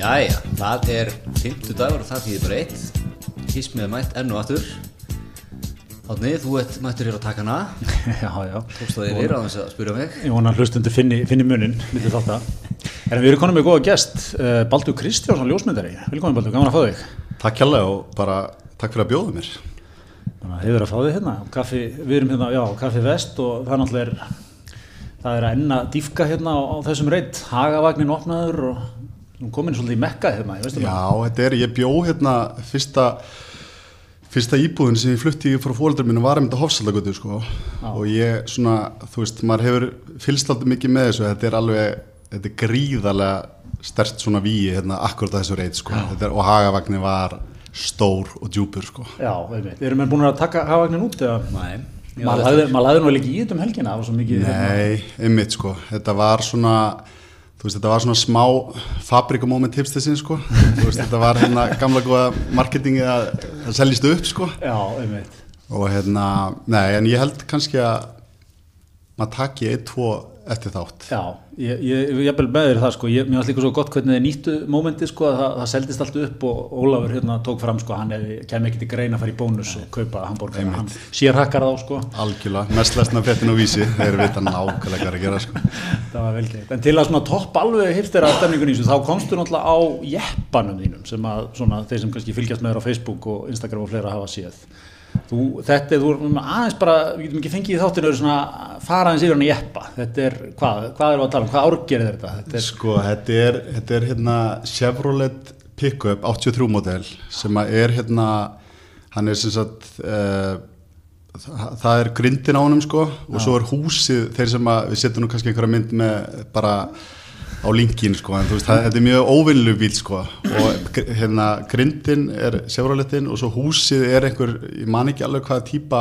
Jæja, það er 50 dagur og það þýðir bara eitt Kísmið er mætt enn og aftur Átni, þú ert mættur hér á takana Já, já. Tókst það yfir á þess að spyrja mig Ég vona að hlustundu finni, finni munin, myndi þátt að. En við erum konum með góða gest, uh, Baldur Kristjánsson, ljósmyndari. Velkomin Baldur, gaman að fá þig. Takk kjærlega og bara takk fyrir að bjóða mér. Þannig að hefur að fá þig hérna. Kaffi, við erum hérna, já, Kaffi Vest og það er náttúrulega, það er að enna dýfka hérna á, á þessum reitt. Hagavagnin opnaður og nú komin svolítið í mekka hérna, ég veistu Já, þetta er, ég bjó hérna fyrsta, fyrsta íbúðin sem ég flutti frá fólöldur mínu var einmitt á Hofsaldagötu sko og ég svona, þú veist, maður hefur fylgst alltaf mikið með þessu, þetta er alveg, þetta er gríðarlega stert svona víi hérna akkurat að þessu reit sko þetta er, og Hagavagnin var stór og djúpur sko. Já, einmitt. Erum við búin að taka hagavagnin út eða? Nei Já, Maður lagði, maður lagði nú líka í þetta um helgina, það var svo mikið. hérna- Nei, einmitt sko, þetta var svona þú veist, þetta var svona smá fabrikumóment hipstessin sko þú veist, þetta var hérna gamla góða marketingi að það seljist upp sko Já, einmitt. og hérna, nei, en ég held kannski að maður taki eitt, tvo eftir þátt. Já, ég, ég, ég jafnvel með þér það sko, ég, mér varst líka svo gott hvernig þið nýttu mómenti sko, að það, það seldist allt upp og Ólafur hérna tók fram sko, hann kem ekki til greina að fara í bónus og kaupa hambúrgar, hann sér hakkar þá sko, algjörlega, mest lesna fréttin á vísi. Þeir vita nákvæmlega hvað að gera sko. Það var velgeitt. En til að svona topp alveg hipster að stemningun í þessu, þá komstu náttúrulega á jeppanum þínum sem að svona þeir sem kannski fylgjast með þér á Facebook og Instagram og fleira hafa séð. Þú, þetta er, þú erum aðeins bara, við getum ekki fengið í þáttinu svona fara aðeins yfir hann í jeppa, þetta er, hvað, hvað erum við að tala um, hvað árger er þetta? Þetta er Sko, þetta er, þetta er hérna Chevrolet Pickup 83 model sem að er hérna hann er sem sagt uh, það, það er grindin á honum sko og svo er húsið, þeir sem að við setjum nú kannski einhverja mynd með bara á linkin sko, en þú veist, það, þetta er mjög óvinnlu bíl sko og hérna grindin er Chevroletin og svo húsið er einhver, ég man ekki alveg hvaða típa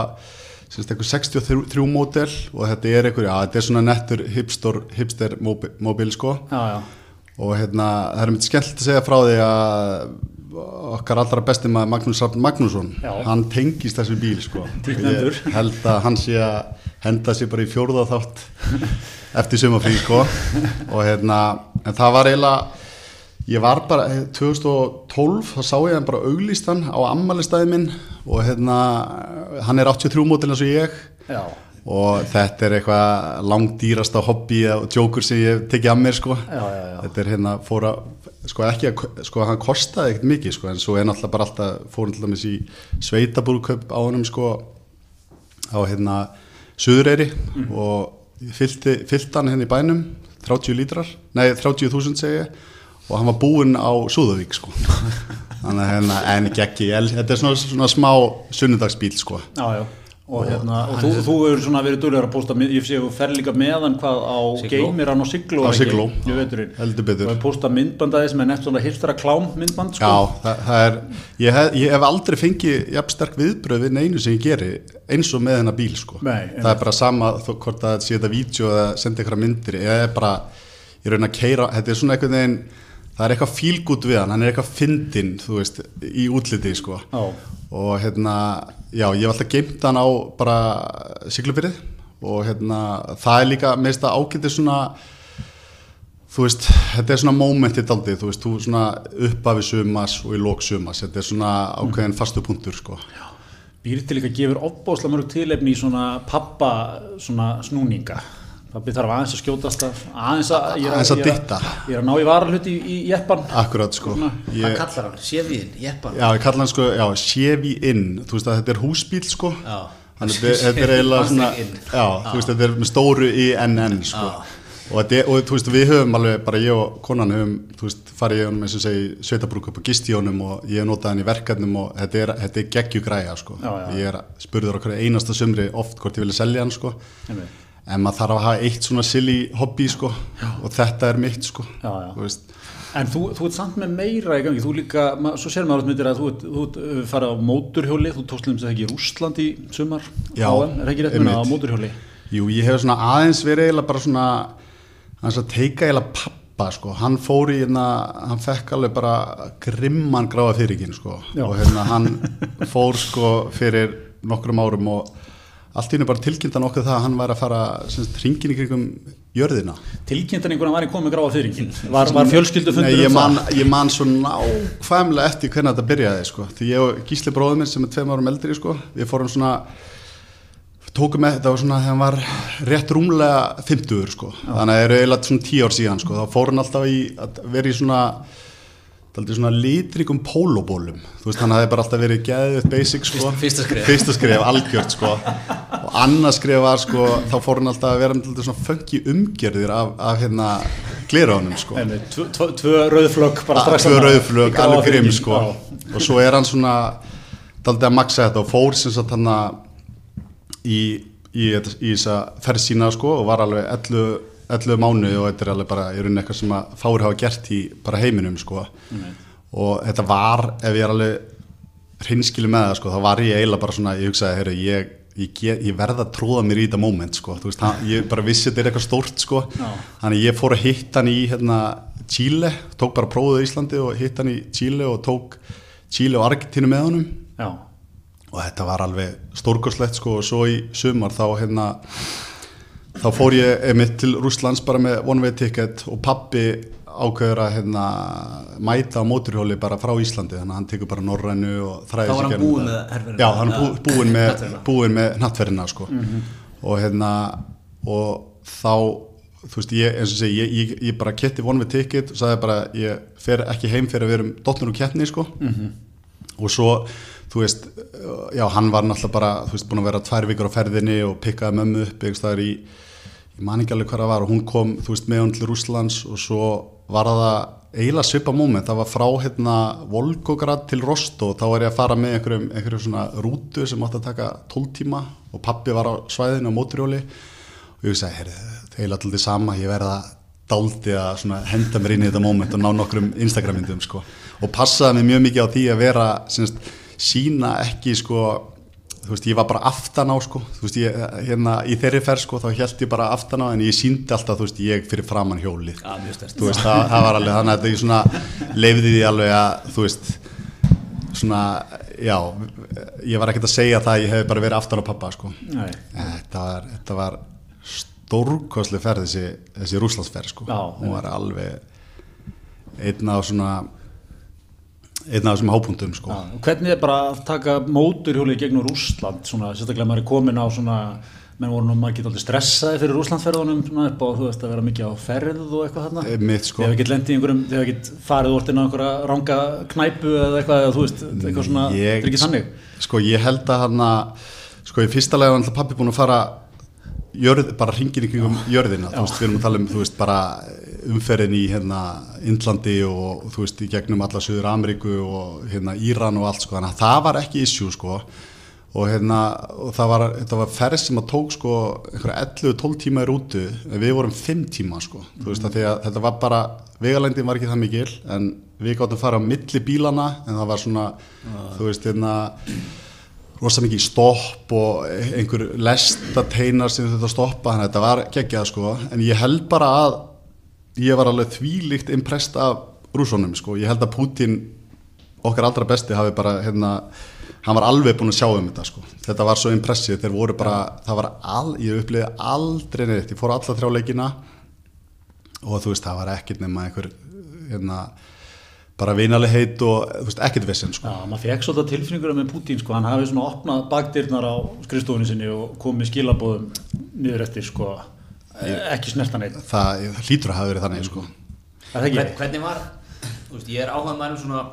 semst einhver 63 módel og þetta er einhver, já, þetta er svona nettur hipster, hipster móbil, sko Já, já. og hérna, það er myndið skemmt að segja frá því að okkar allra besti maður Magnús Rafn Magnússon Já. hann tengist þessu bíl sko. Ég held að hann sé að henda sér bara í fjórða þátt eftir sumafrí sko. Og hérna, en það var eiginlega ég var bara, eh, 2012 þá sá ég hann bara auglýstan á ammælistæði minn og hérna hann er 83 mótil eins og ég. Já, og þetta er eitthvað langdýrasta hobby og djókur sem ég tekið að mér sko já, já, já. þetta er hérna fóra sko ekki að, sko hann kostaði ekkert mikið sko en svo er náttúrulega bara alltaf fórum til dæmis í sveitabúrköp á honum sko á hérna Suðureyri Mhm. og ég fyllti, fyllti hann hérna í bænum 30 lítrar, nei 30.000 segi ég og hann var búinn á Súðavík sko þannig að hérna en ekki, þetta er svona, svona smá sunnudagsbíl sko Já, já. Og, hérna, og þú, þú hefur svona verið dúlegar að posta, ég sé að þú fer líka með hann hvað á hann á Sigló. Á? Sigló, heldur betur. Og hefur postað myndbandaði sem er nefnt svona hipstera klám myndband, sko. Já, það, það er, ég hef, ég hef aldrei fengið jafn sterk viðbröð við neinu sem ég geri eins og með hennar bíl sko. Nei, það er bara sama þó, hvort það sé þetta vídeo eða senda einhverja myndir, ég er bara ég raun að keira, þetta er svona einhvern veginn það er eitthvað fílgút við hann, hann er eitthvað fyndinn, þú veist, í útliti sko. Já. og hérna já, ég hef alltaf geimt hann á bara siglufyrið og hérna það er líka meist að ágæti svona þú veist, þetta er svona momentið daldið, þú veist, þú svona uppafi sumas og í lók sumas, þetta er svona ákveðin fastu punktur, sko. Býr til líka gefur opbóðslega mörg tilefni í svona pappa svona snúninga. Pappi þarf aðeins að skjótast að aðeins að, ég er Aðeins að ég dytta. Ég er að ná í varalhuti í, í jeppan. Akkurat, sko. Hvað Ég, kallar hann? Sévíðin, jeppan já, ég kalla hann sko, já, Chevy Inn, þú veist að þetta er húsbíl, sko. Já. Að þetta- er eiginlega svona, Inn. já, þú veist, þetta er með stóru í NN, sko. Og, þetta, og þú veist, við höfum alveg, bara ég og konan höfum, þú veist, farið í honum eins og segi sveitabrúk upp og gist í honum og ég hef notað hann í verkefnum og þetta er, þetta er geggjugræja, sko. Já, já. Ég er spurður á hverju einasta sumri oft hvort ég vilja selja hann, sko. En maður þarf að hafa eitt svona silly hobby, sko, og þetta er mitt, sko. Já, já. Þú En þú, þú ert samt með meira í gangi, þú líka, svo sér maður myndir að þú ert, þú ert uh, farið á móturhjóli, þú tókst lemst það ekki í Rússland í sumar, Já, HM, er ekki rétt minna á móturhjóli? Jú, ég hef svona aðeins verið eiginlega bara svona hans að teika eiginlega pappa sko, hann fór í hérna, hann fekk alveg bara grimman gráða fyrirgin sko Já. og hérna hann fór sko fyrir nokkrum árum og allt í hennu bara tilkynntan okkur það að hann væri að fara semst, hringin í kringum jörðina tilkynntan einhvern var í komið gráða fyrringin var, var fjölskyldu Nei, fundur ég, um man, það ég man svo nákvæmlega eftir hvernig þetta byrjaði sko. því ég og Gísli bróður minn sem er tveim árum eldri sko, við fórum svona tókum með, þetta var svona þegar hann var rétt rúmlega 50 sko. þannig að það eru eiginlega svona 10 ár síðan sko. þá fór hann alltaf í að vera í svona Daldi svona litrikum pólóbólum þú veist hann hafði bara alltaf verið geðið basic sko. Fyrsta skref. fyrsta skref algjört sko. Og annað skref var sko þá fór hann alltaf að vera með svona funky umgerðir af, af hérna gliránum sko. Nei, nei, tvö, tvö, rauðflögg bara strax tvö þarna. rauðflög, í gráa alveg grimm sko. Já. og svo er hann svona daldið að maksa þetta og fór sem sagt hann í, í, þetta- í þessa ferð sína sko og var alveg 11, 11 mánu og þetta er alveg bara í rauninni eitthvað sem að fáir hafa gert í bara heiminum sko og þetta var, ef ég er alveg hreinskili með það sko, þá var ég eiginlega bara svona, ég hugsaði, heyrðu, ég Ég, ég verða að tróða mér í þetta moment sko. Þú veist, hann, ég bara vissi þetta er eitthvað stórt sko. þannig ég fór að hitta hann í hérna, Chile, tók bara prófið í Íslandi og hitta hann í Chile og tók Chile og Argentínu með honum Já. og þetta var alveg stórkoslegt sko og svo í sumar þá hérna þá fór ég einmitt til Rússlands bara með one way ticket og pappi ákveður að hérna mæta á móturhjóli bara frá Íslandi þannig að hann tekur bara norrænu og þræði Þá var sig hann þetta. með herferðina? Já, hann bú, búinn með, með nattferðina sko. Og hérna og þá þú veist ég eins og segi ég, ég, ég bara ketti one way ticket og sagði bara ég fer ekki heim fyrir að við erum dottnur og keppni sko. Og svo þú veist, já hann var náttúrulega bara þú veist búin að vera tvær vikur á ferðinni og pikkaði mömmu upp einhvers staðar í ég man ekki alveg hvað það var og hún kom þú veist með hún til Rússlands og svo var það eiginlega svipa moment, það var frá hérna Volgograd til Rostov þá var ég að fara með einhverjum, einhverjum svona rútu sem átti að taka 12 tíma og pappi var á svæðinu á móturjóli og ég sagði, heyrðu, það er eiginlega alltaf sama ég verða dáldi að henda mér inn í þetta moment og ná nokkrum Instagram-myndum sko. og passaði mig mjög mikið á því að vera semst, sína ekki sko, þú veist, ég var bara aftan á sko, þú veist, ég, hérna í þeirri ferð sko, þá held ég bara aftan á en ég síndi alltaf, þú veist, ég fyrir framann hjólið. Sterkt. þú veist, það, það var alveg þannig að ég svona leifði því alveg að, þú veist svona, já ég var ekkert að segja það að ég hef bara verið aftan á pappa sko. Nei. þetta var, þetta var stórkosli ferð þessi, þessi rúslandsferð sko. Já, hún var alveg einn af svona einn af þessum hápuntum sko og hvernig er bara að taka móturhjóli gegnum Rússland, svona, sérstaklega maður er komin á svona, menn voru nú margir aldrei stressaði fyrir Rússlandferðunum svona upp á, þú veist, að vera mikið á ferð og eitthvað þarna. Einmitt, sko. Þegar við get lendið í einhverjum, þegar við get farið úr á einhverja ranga knæpu eða eitthvað, eða þú veist, eitthvað svona, þetta er ekki þannig. sko ég held að hann að sko í fyrsta lega var alltaf pappi búin að fara jörð, bara ringin í kringum jörðina, þú veist, við erum að tala um þú veist, bara umferðin í hérna Indlandi og þú veist, í gegnum alla Suður Ameríku og hérna Íran og allt sko, þannig að það var ekki issue sko. Og hérna, og það var, þetta var ferð sem að tók sko einhverja 11-12 tíma í rútu, en við vorum 5 tíma sko, þú veist, að því að þetta var bara vegalendin var ekki það mikil, en við gáttum að fara á milli bílana, en það var svona, þú veist, hérna rosa mikið stopp og einhver lestateinar sem þetta stoppa þannig að þetta var geggjað sko. En ég held bara að ég var alveg þvílíkt impressed af rússonum sko, ég held að Putin okkar allra besti hafi bara hérna, hann var alveg búinn að sjá um þetta sko. Þetta var svo impressið, þeir voru bara það var all, ég uppliði aldrei neitt. Ég fór alla þrjá leikina og þú veist, það var ekkert nema einhver hérna bara vinaleg heit og veist, ekkert vissin sko. Já, maður fekk svolítið tilfinningur með Putin, sko, hann hafi svona opnað bakdyrnar á skrifstofunni sinni og komið skilabóðum niður eftir, sko, ekki snertan eitt. það hlýtur að hafa verið þannig sko. Er það ekki? Hvern, hvernig var, þú veist, ég er áhugað maður um svona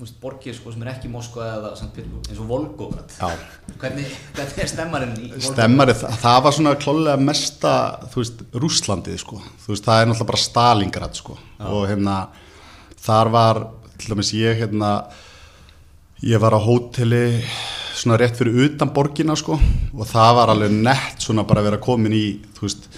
þú veist, borgir sko, sem er ekki Moskva eða eins og Volgograd Já. hvernig, hvernig er stemmarinn í Volgograd? Stemmari, það, það var svona klálega mesta, þú veist, Rúslandið sko, þú veist, það er náttúrulega bara Stalingrad sko og hérna, þar var, til dæmis ég hérna, ég var á hóteli svona rétt fyrir utan borgina sko og það var alveg nett svona bara að vera komin í, þú veist,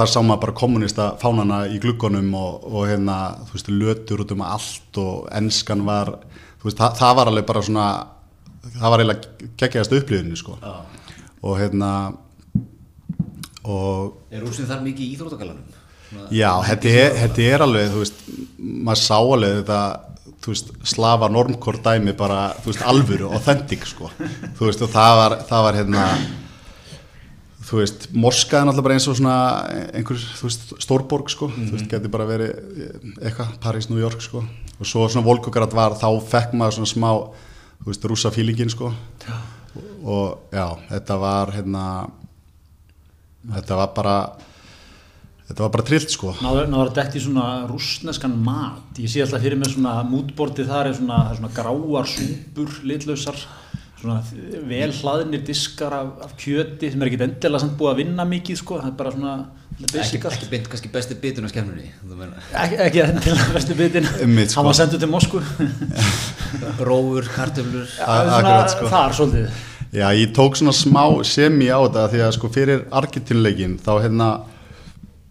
þar sá maður bara kommunista fánana í gluggunum og, og hérna, þú veist, lötur út um allt og enskan var, þú veist, það, það var alveg bara svona, það var eiginlega geggjaðast upplýðinu sko Já. og hérna og Er Rúsin þar mikið í Íþróttagalanum? já, þetta er, þetta er alveg þú veist, maður sá alveg þetta þú veist, slafa normkór dæmi bara, þú veist, alvöru, authentic sko, þú veist, og það var, það var hérna þú veist, Moska er náttúrulega bara eins og svona einhver, þú veist, stórborg sko, þú veist, geti bara verið eitthvað, París, New York sko. Og svo svona Volgograd var, þá fekk maður svona smá, þú veist, rúsa fílingin sko. Já. og já, þetta var hérna þetta var bara þetta var bara trillt sko. Náður, náður þetta í svona rúsneskan mat? Ég sé alltaf fyrir mig svona mútborti þar er svona, svona gráar súpur litlausar svona vel hlaðinir diskar af, af kjöti sem er ekki endilega samt búið að vinna mikið sko, það er bara svona ekki, ekki beint kannski besti bitun á skemmunni ekki, ekki endilega besti bitin Einmitt, sko. hann var senduð til Moskvu. Róur, kartöflur. Það sko. er svolítið. Já, ég tók svona smá semi á þetta því að sko fyrir Argentinleikin þá hérna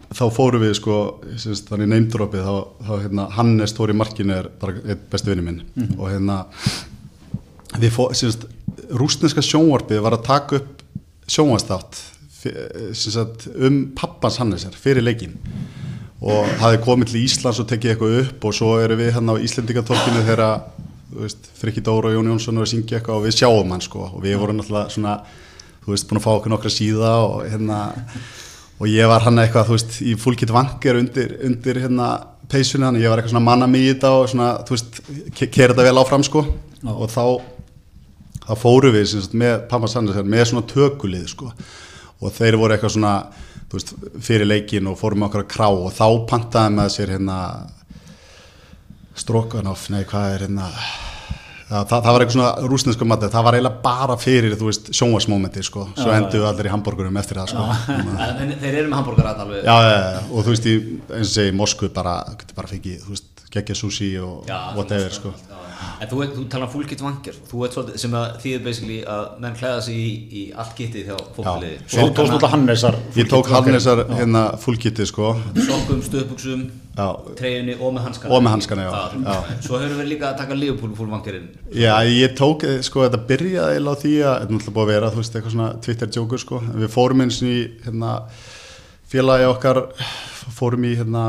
þá fóru við sko syns, þannig neymdrópið þá, þá hérna Hannes Tóri Markin er bara einn bestu vinni minn. Mm -hmm. og hérna við syns, rúsneska sjónvarpið var að taka upp sjónvarstátt um pappans Hannesar fyrir leikin og hafi komið til Íslands og tekið eitthvað upp og svo eru við hérna á Íslendingatorkinu þegar Frikki Dóra og Jón Jónsson eru að syngja eitthvað og við sjáum hann sko. Og við vorum náttúrulega svona þú veist búin að fá okkur nokkra síða og hérna og ég var hann eitthvað þú veist í fullkitt vanger undir, undir hérna peysunni hann ég var eitthvað svona manna mig í þetta og svona þú veist kera þetta vel áfram sko. Og þá þá fóru við syns, með Pamma Sanders með svona tökulið sko. Og þeir voru eitthvað svona veist, fyrir leikin og fórum okkur að krá og þá pantaði með sér hérna Strokanov, nei hvað er hérna Já, það, það var eitthvað svona rúsnesku mati, það var eiginlega bara fyrir, þú veist, sjónvarsmómenti sko, svo endur við allir í hambúrgurum eftir það sko. En þeir eru með hambúrgarat alveg? Já, já, já, og þú veist, í, eins og segi, Moskvu bara, getur bara fengið, þú veist, geggja sushi og já, whatever sko. Já, en þú, þú tala um fullkitt vangir, þú veit svolítið sem að þýðir basically að menn klæða sig í, í allt kittið hjá fólkliði. Svo þú tókst alltaf Hannesar? Ég tók Hannesar hérna fullkittið sko. Sokkum, stöðbuksum, treyjunni og með hanskana. Og með hanskana, já. já. Svo höfum við líka að taka Liverpool fullvangirinn. Já, ég tók, sko, þetta byrjaði eða á því að, þetta er náttúrulega búið að vera, þú veist, eitthvað svona Twitter-jókur sko. Við fórum eins og í, hérna, félagi okkar, fórum í, hérna,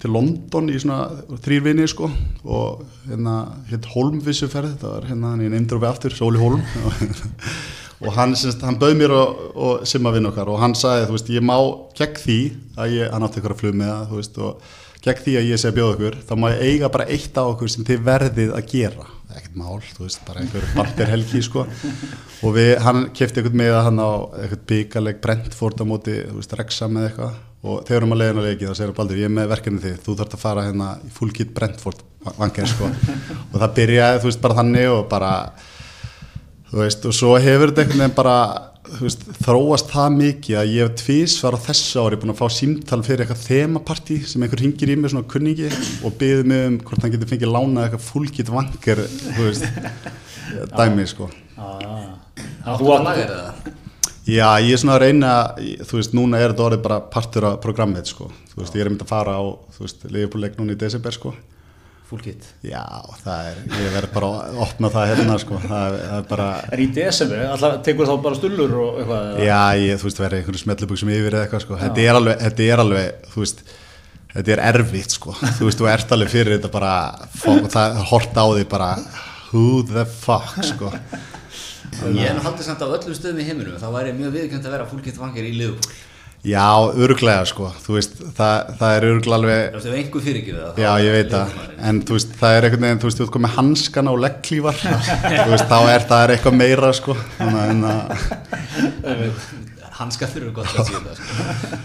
til London í svona þrýrvinni sko og hérna hitt Holmvissu ferð, það var hérna hann í neymdur og við aftur, Sóli Holm og hann, hann bauð mér og, og simma vinn okkar og hann sagði, þú veist, ég má gegn því að ég, hann átti ykkur að flug með það, þú veist, og gegn því að ég að bjóða okkur, þá má ég eiga bara eitt á okkur sem þið verðið að gera. Ekkert mál, þú veist, bara einhver barterhelgi sko, og við, hann kefti eitthvað með hann á eitthvað byggaleg Brentford á móti, þú veist, Rexham eða eitthvað og þegar um að leiðina leiki þá segir Baldur, ég er með verkefni þig, þú þarfst að fara hérna í full kit Brentford vangir sko. Og það byrjaði, þú veist, bara þannig og bara, þú veist, og svo hefur þetta einhvern veginn bara veist, þróast það mikið að ég hef tvís var á þessu ári búin að fá símtal fyrir eitthvað þemapartí sem einhver hingir í mig svona kunningi og byði mig um hvort hann getur fengið lánað eitthvað fullgitt vangar þú veist, dæmi sko. Þú að laga þetta? Já, ég er svona að reyna þú veist, núna er þetta orðið bara partur af programmið sko, þú veist, ég er myndið að fara á þú veist, leifbúrleik núna í desember sko. Full kit. Já, það er, ég verð bara að opna það hérna sko, það er, það er bara Er í desember, alltaf tekur þá bara stullur og eitthvað? Já, ég, þú veist, verður einhvern smelluböksum yfir eða eitthvað sko, þetta er alveg, þetta er alveg, þú veist þetta er erfitt sko, þú veist, þú ert alveg fyrir þetta bara, það Ég er haldið samt á öllum stöðum í heiminum, þá væri mjög viðkjönd að vera full kit vangir í liðupól Já, öruglega sko, þú veist, það, það er öruglega alveg... Það er einhver fyrirgjöðu það. Já, ég veit það, en þú veist, það er einhvern veginn, þú veist, þú veist, komið hanskana og legglívar, þú veist, þá er það er eitthvað meira sko, að... Hanska þurfur gott að síða sko.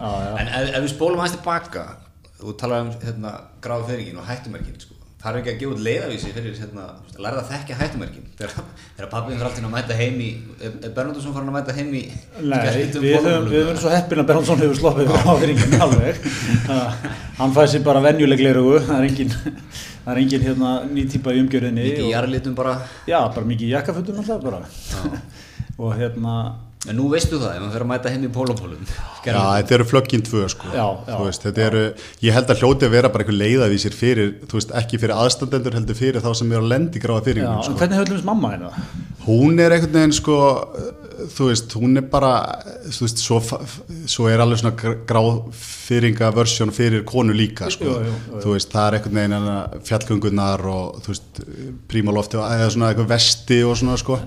En ef, ef við spólum aðeins tilbaka, þú talaði um hérna, gráð fyrirgin og hættumerkin sko, er ekki að gefa út leiðavísi fyrir hérna, að læra að þekkja hættumerkin? Þegar pappin fyrir alltaf að mæta heim í er Bernhardsson farin að mæta heim í Nei, við höfum svo heppin að Bernhardsson hefur sloppið frá fyrirgin alveg. Hann fæði sér bara venjuleg leirugu það er engin, það er engin hérna, ný típa í umgjörðinni mikið í jarlitum bara. Já, bara mikið í jakkafötum alltaf og hérna En nú veistu það, ef maður fyrir að mæta henni í pólapólum. Já, þetta eru flögginn tvö sko. Já, já, veist, eru, Ég held að hljóti að vera bara eitthvað leiðavísir fyrir, þú veist, ekki fyrir aðstandendur heldur fyrir þá sem eru að lendi gráða fyrir Já, sko. en hvernig við mamma hérna? Hún er einhvern veginn sko þú veist, hún er bara þú veist, svo, svo er alveg svona gráðfyringa versjón fyrir konu líka sko, jú, jú. þú veist, það er einhvern veginn fjallgöngunar og þú veist, prímalofti eða svona eitthvað vesti og svona sko,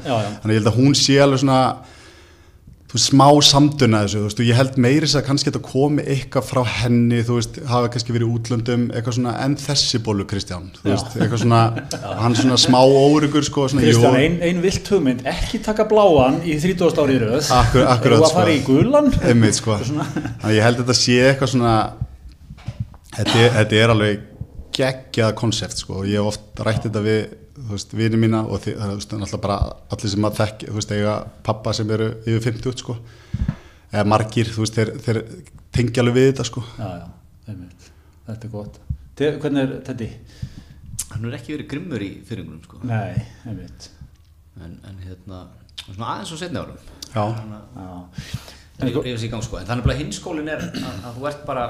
þú veist, smá samduna þessu, þú veist, og ég held meiris að kannski þetta komi eitthvað frá henni, þú veist, hafa kannski verið útlöndum, eitthvað svona, en þessi bólu Kristján, þú veist, eitthvað svona, hann svona smá órugur, sko, svona, Kristján, einn ein vilt hugmynd, ekki taka bláan í 30. árið rauð, akkur, akkurat, eða að fara í gulan, einmitt, sko, þannig að ég held þetta sé eitthvað svona, þetta þetta er alveg geggjað konsept, sko, og ég hef oft rætt þetta við þú vini mína og það er alltaf bara allir sem að þekk, þú veist, eiga pappa sem eru yfir 50, sko. Eða margir, þú veist, þeir, þeir tengja alveg við þetta, sko. Já, já, einmitt, þetta er gott. Te, Hvernig er þetta? Hann er ekki verið grimmur í fyrringunum, sko. Nei, einmitt. En, en hérna, svona aðeins á setni árum. Já, Já. En ég veist í gang, sko, en þannig að hinskólin er að, að þú ert bara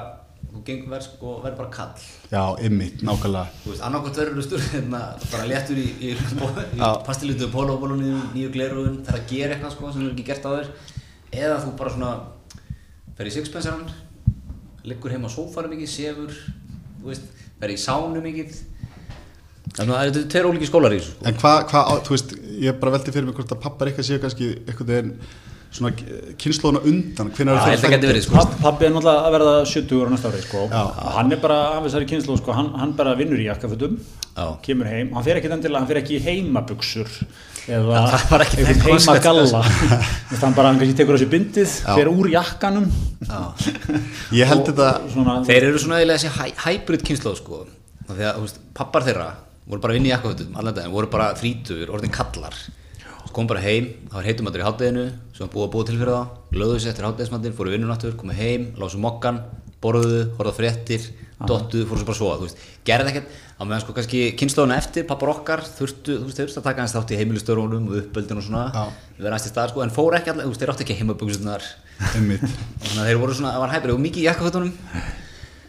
þú verður sko, verð bara kall. Já, ymmit, nákvæmlega. Þú veist, annarkot verður hérna, bara léttur í, í, í pastilutu pólóbólunni, nýju glerugun þarf að gera eitthvað sko, sem þú ekki gert á þér eða þú bara svona fer í sixpensaran liggur heima á sófarum mikið, sefur þú veist, fer í sánu mikið. Þannig að það eru tveir ólíki skólar í þessu sko. en hvað, hva, þú veist, ég bara veldi fyrir mig hvort að pappar eitthvað séu kannski eitthvað en svona kynnslóðuna undan hvernig er það að verið sko. Pappi er náttúrulega að verða 70 ára næsta ári sko. Hann er bara af þessari kynnslóð sko. Hann, hann bara vinnur í jakkafötum kemur heim, hann fer ekki endilega, hann fer ekki í heimabugsur eða heimagalla hann bara, hann kannski tekur þessi bindið fer úr jakkanum. Ég held þetta svona, þeir eru svona eða þessi hybrid kynnslóð sko. Því að pappar þeirra voru bara vinn í jakkafötum allan daginn, voru bara þrítur, orðin kallar kom bara heim, það var heitumadur í hátteginu sem var búið að búið til fyrir það, lögðu sér eftir háttegismandir, fóru vinnunáttur, komið heim, lásu mokkan, borðuðu, horfað fréttir, dottuðu, fóru svo bara svoða, þú veist, gerði ekkert, á meðan sko kannski kynnslóðuna eftir, pappar okkar, þurftu, þú veist, þurftu að taka hans þátt í heimilistörunum og uppöldin og svona, við verðum aðst í stað sko, en fóru ekki allir, þú veist, þeir átti ekki heimaböngsunar, þannig að þeir voru svona, það var hæfrið og mikið í jakkafötunum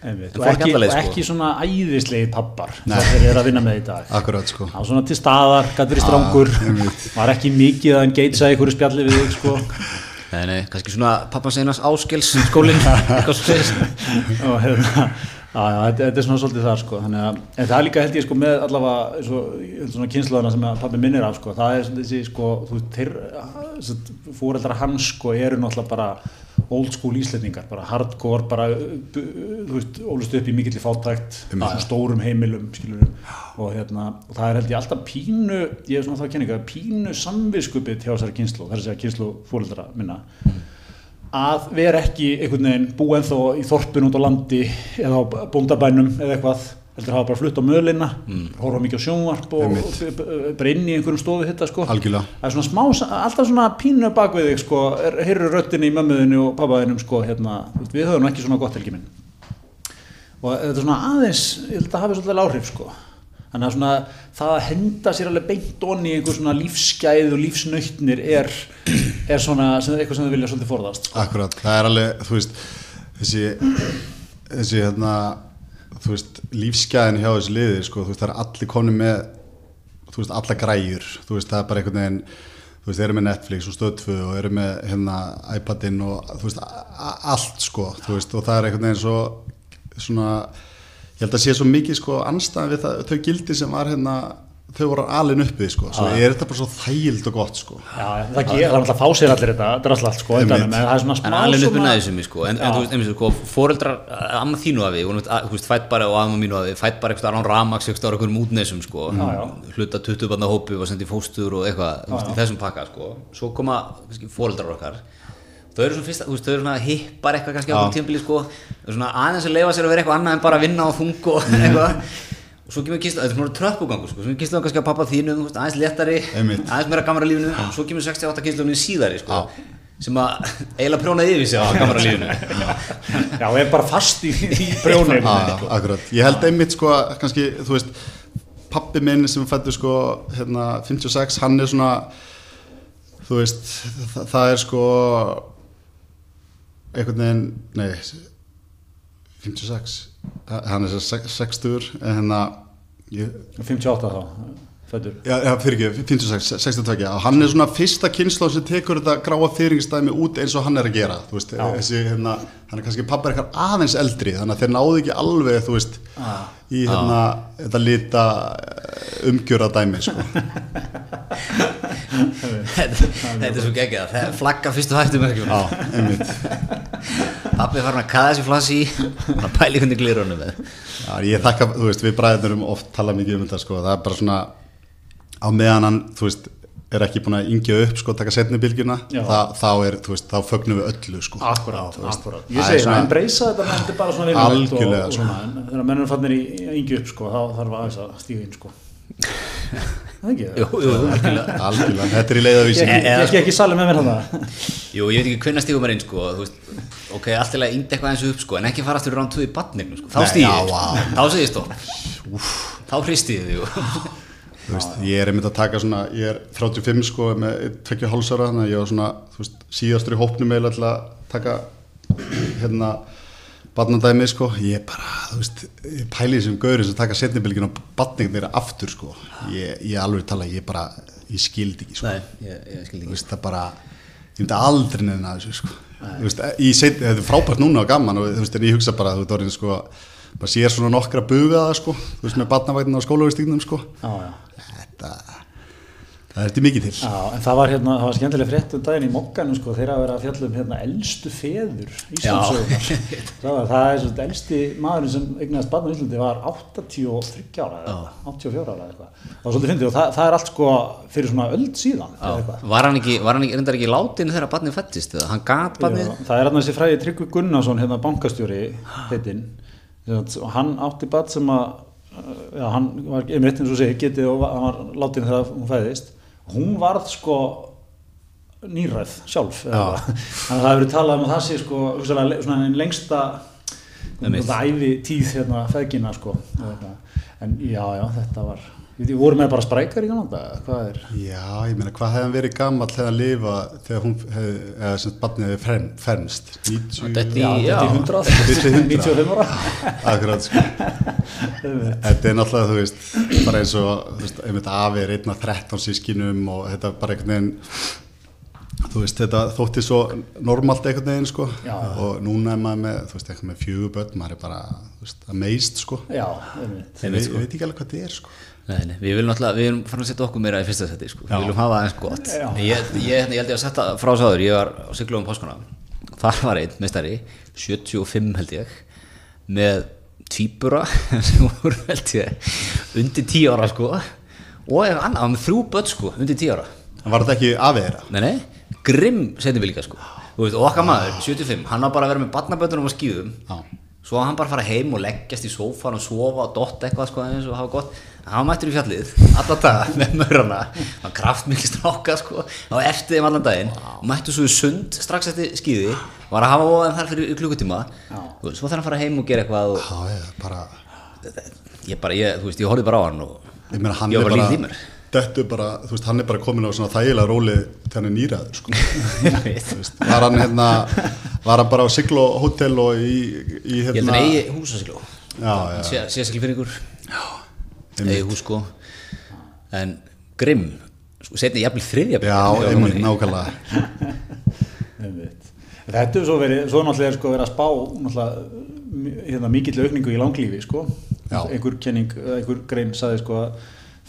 og ekki, og sko. ekki svona æðislegi pappar sem þeir eru að vinna með í dag. Akkurat sko. Á svona til staðar, gætur í strángur var ekki mikið að hann geitsa einhverju spjalli við þig sko. Nei, nei, kannski svona pappaseinas áskils skólinn og hérna þetta, þetta er svona svolítið þar sko, þannig að, það er líka held ég sko með allavega svo, svona kynnslóðana sem pappi minnir af sko, það er þessi sko, þú veist, þeir fóreldra hans sko eru náttúrulega bara old school íslendingar, bara hardcore, bara, þú veist, ólust upp í mikill í fátækt, svona stórum heimilum, skilurum, og hérna, og það er held ég alltaf pínu, ég er svona það að kenna eitthvað, pínu samviskupið hjá þessari kynnslóð, þess að kynnslóð fóreldra minna. Mm að vera ekki einhvern veginn búið ennþá í þorpun út á landi eða á bóndabænum eða eitthvað heldur hafa bara flutt á möðlina mm. horfa mikið á sjónvarp og, og bara inn í einhverjum stofu sko. Algjörlega. það er svona smá, alltaf svona pínu bakvið þig sko, heyrur röttinni í mömmuðinu og pappaðinum sko hérna, við höfum ekki svona gott helgi minn. Og þetta er svona aðeins, ég held að hafa svolítið áhrif sko. Þannig að svona, það að henda sér alveg beint onni í einhver svona lífsgæð og lífsnautnir er, er svona sem, eitthvað sem þau vilja svolítið forðast sko. Akkurat, það er alveg, þú veist þessi, þessi hérna, þú veist, lífsgæðin hjá þessi liðir, sko, þú veist, það er allir koni með, þú veist, alla græjur þú veist, það er bara einhvern veginn þú veist, þeir eru með Netflix og stöðfu og eru með hérna iPadin og þú veist, allt sko, þú veist, og það er einhvern veginn svo svona ég held að sé svo mikið sko anstæðan við það, þau gildi sem var hérna þau voru alveg uppið sko, svo er þetta bara svo þægild og gott sko. Já, það er alltaf fá sér allir þetta, er alltaf sko en það er svona smá en alveg uppið næðisum sko, en þú veist, sko, fóreldrar amma þínu af því, þú veist, fætt bara og amma mínu af því, fætt bara eitthvað án ramags eitthvað á einhverjum útnesum sko. Hluta 20 barna hópi og sendið fóstur og eitthvað í þessum pakka sko, svo koma fóreldrar okkar. Þau eru svona fyrsta, þú veist, þau eru svona hippar eitthvað kannski á tímbili sko. Svona aðeins að leifa sér að vera eitthvað annað en bara að vinna og þungu og mhm. eitthvað og svo kemur kýrslu, þetta er svona tröppugangur sko, svo kýrslu kannski á pappa þínu, aðeins léttari aðeins meira gamara lífinu, og svo kemur 68 kýrslu síðari sko, sem að eiginlega prjónaði yfir sig á gamara lífinu Já, og er bara fast í, í prjóninu. Sko. Akkurat, ég held einmitt sko, kannski, þú veist pappi minn sem fættur sko, hérna, 56, hann er svona þú veist, það, það er sko einhvern veginn, nei 56 hann er sér 60 en hérna 58 þá fættur Já, já fyrir ekki, 56, 62 og hann er svona fyrsta kynsla sem tekur þetta gráa fyrringstæmi út eins og hann er að gera þú veist, þessi, hérna, hann er kannski pappar eitthvað aðeins eldri, þannig að þeir náðu ekki alveg, þú veist, ah. í hérna, ah. þetta lita eh, umgjörða dæmi, sko. Þetta er svo geggjað, það flagga fyrstu hættum Já, einmitt. Pappi var hann að kaða þessi flassi að pæli hvernig glirunum Já, ég þakka, þú veist, við bræðurum oft tala mikið um þetta, sko, það er bara svona á meðan hann, þú veist, er ekki búin að yngja upp, sko, taka setni bylgjuna þá er, þú veist, þá fögnum við öllu, sko. Akkurát, akkurát Ég segi svona, en breysa þetta menn þetta bara svona Algjörlega, sko. Þegar mennum fannir í yngju upp, sko, þá þarf aðeins að stíða inn, sko. Það ekki það? Jú, jú, algjörlega Algjörlega, þetta er í leiðavísi. Ég ekki ekki salið með mér hann Jú, ég veit ekki hvernig stíðum er inn, sko, þú veist. Ok, alltilega yngd eitthvað eins og upp sko, en ekki fara aftur rán 2 í badningum sko, þá stýðir, þá segir stopp. Þá hristiði þig Veist, ég er einmitt að taka svona, ég er 35 sko með tvekja hálsara þannig að ég var svona, þú veist, síðastur í hópnum eða að taka hérna badnandæmi sko. Ég er bara, þú veist, ég pæli þessum gaurið sem taka setnibilgin og badningin meira aftur sko, ég, ég alveg tala ég bara, ég skildi ekki sko. Nei, ég, ég skildi ekki. Þú veist, það bara, ég myndi aldrei nefna þessu sko. Nei. Þú veist, þetta er frábært núna og gaman og þú veist, en ég hugsa bara, þú veist, orðin sko bara sér svona nokkra bugaða sko, þú veist, með badnavagnin á skólaverðstíknum sko. Já, já þetta. Það er til mikið til. Já, en það var, hérna, það var skemmtilega frétt um daginn í mokkanum sko, þeirra að vera að fjalla um hérna, elstu feður Íslandsögunar það, það er svona elsti maðurinn sem eignast barn á Íslandi var 83 ára eða 84 ára eða eitthvað. Það var svolítið fyndið og það, það er allt sko fyrir svona öll síðan Var hann ekki, var hann ekki, ekki látin þegar barnið fættist eða? Hann gat barnið? Já, það er hérna þessi fræði Tryggvi Gunnarsson hérna bankastjóri heitinn. Og hann átti barn sem að já, hann var einmitt eins og segi getið og hann var látin þegar hún fæðist. Hún varð sko nýræð sjálf þannig að það hefur talað um að það sé sko svona einn lengsta æfi tíð hérna feðgina sko en já já þetta var Við vorum með bara sprækar í Kanada, hvað er? Já, ég meina, hvað hefði hann verið gammal þegar að lifa þegar hún hefði, eða sem barnið hefði fernst? 90? Já, þetta er 100, 95 ára. Akkurát, sko. Þetta er náttúrulega, þú veist, bara eins og, þú veist, einmitt afið er einna 13 sískinum og þetta er bara einhvern veginn, þú veist, þetta þótti svo normalt einhvern veginn, sko, já, og núna er maður með, þú veist, einhvern með fjögur börn, maður er bara, þú veist, amazed, sko. Já, einmitt. Ég veit ekki alveg hvað þetta er, sko. Nei, nei, við viljum alltaf, við viljum fara að setja okkur meira í fyrsta seti, sko, Já. við viljum hafa aðeins gott ég, ég, ég, ég held ég að setja frá sáður ég var á syklum um páskona þar var einn meistari, 75 held ég með týpura sem voru held ég undir 10 ára, sko og annar, með þrjú börn, sko, undir 10 ára Var þetta ekki aðeira? Nei, nei, grimm setjum við líka, sko. Og okkar maður, 75, hann var bara að vera með barnaböndunum og skýðum Já. Svo hann bara fara heim og leggjast í sófan og sofa og dotta eitthvað sko eins og hafa gott. Hann mættur í fjallið alla daga með mörgana hann kraftmikið stráka sko. Á eftir þeim allan daginn. Wow. mættur svo í sund strax eftir skýði var að hafa ofan þar fyrir klukkutíma. Og svo þarf hann að fara heim og gera eitthvað og Já, ég, bara... ég bara, ég, þú veist, ég horfið bara á hann og ég, meina, hann ég var bara líð í mér Döttu bara, þú veist, hann er bara komin á svona þægilega róli þegar hann er nýraður sko. var hann hérna var hann bara á Sigló hótel og í, í hérna Ég held að hann eigi hús á Sigló sé Sigló fyrir ykkur. Eigi hús sko. En grimm, sko, setni jafnvel þriðja Já, einmitt, nákvæmlega. Þetta er svo verið, svo náttúrulega sko verið að spá náttúrulega hérna, mikill aukningu í langlífi sko. Einhver kenning, einhver grein saði sko að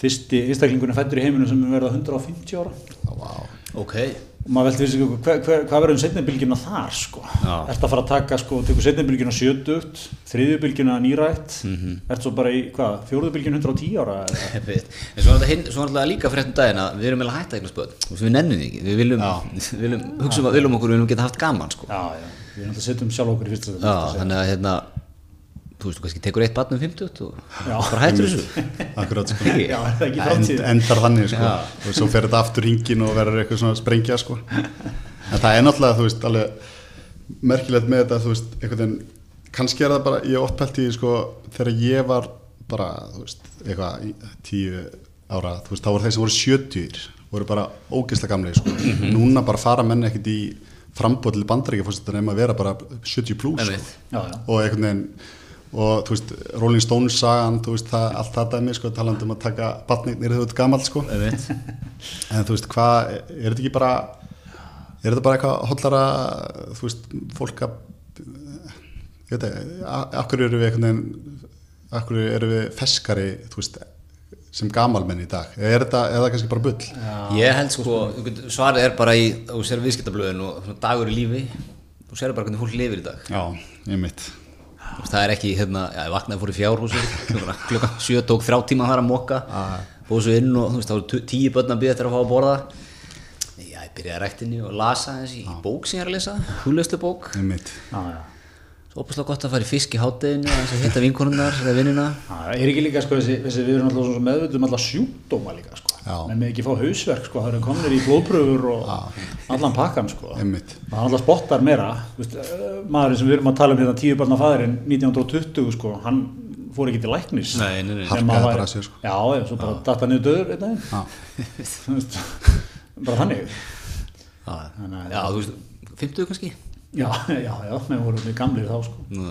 fyrsti einstaklingunni fættur í heiminu sem verða 150 ára. Wow. ok. Og maður veldi þessi, hvað hva, hva verður um setnibilgjuna þar sko? Er þetta að fara að taka sko, tekur setnibilgjuna 70 þriðjubilgjuna nýrætt mm -hmm. er þetta svo bara í, hvað, fjóruðubilgjuna 110 ára en svo er þetta líka fyrir þetta daginn að við erum meðal hægt að eitthvað spöð við nennum því ekki, við viljum, viljum hugsa um, viljum okkur, við viljum geta haft gaman sko. Já, já, við viljum alltaf setja um sjálf okkur í fyrsta þannig að hérna þú veist, þú kannski tekur eitt barn um 50 og bara hættur þessu. Akkurát, sko. Já, End, endar þannig, sko. Og svo fer þetta aftur hingin og verður eitthvað svona sprengja, sko. En það er náttúrulega, þú veist, alveg merkilegt með þetta, þú veist, einhvern veginn kannski er það bara, ég ótt pælt í, sko þegar ég var bara, þú veist eitthvað tíu ára þú veist, þá voru þeir sem voru sjötjur voru bara ógeðslega gamlega, sko. -hmm. núna bara fara menn ekkert í frambóðli bandaríkja fórst þetta nefn að vera bara 70 pluss, sko. og einhvern veginn og þú veist, Rolling Stones sagan þú veist, það, allt það dæmi, sko, talandum að taka batningnir þú ert gammal, sko. En þú veist, hvað er þetta ekki bara er þetta bara eitthvað hollara þú veist, fólk að ég veit ekki, akkur eru við einhvern veginn, akkur eru við feskari, þú veist sem gamalmenn í dag, er þetta, er það kannski bara bull? Já. Ég held sko, svarið er bara í, þú sér viðskiptablöðin og dagur í lífi, þú sér bara hvernig fólk lifir í dag. Já, ég mitt það er ekki, hérna, já, ég vaknaði fór í fjárhúsi klukka 7 tók þrjá tíma að fara að mokka búið svo inn og þú veist, þá voru tíu börn að byrja eftir að fá að borða. Já, ég byrjaði rektinni og lasa þessi í bók sem ég er að lesa, húlöstu bók ég mitt svo opast gott að fara í fisk í hátteginu og hitta vinkonunnar eða vinnina er ekki líka, sko, þessi, þessi við erum alltaf meðvöldum alltaf sjúkdóma líka, sko með með ekki fá hausverk sko, það eru kominir í blóðpröfur og Já. allan pakkan sko. Það alltaf spottar meira. Vist, eh, maðurinn sem við erum að tala um hérna tíu barna fæðurinn 1920 sko, hann fór ekki til læknis. Harkaði bara sér sko. Já, já, svo bara data niður döður bara þannig. Já, þú veist, 50 kannski? Já, já, já, við vorum við gamlir þá sko. Nú,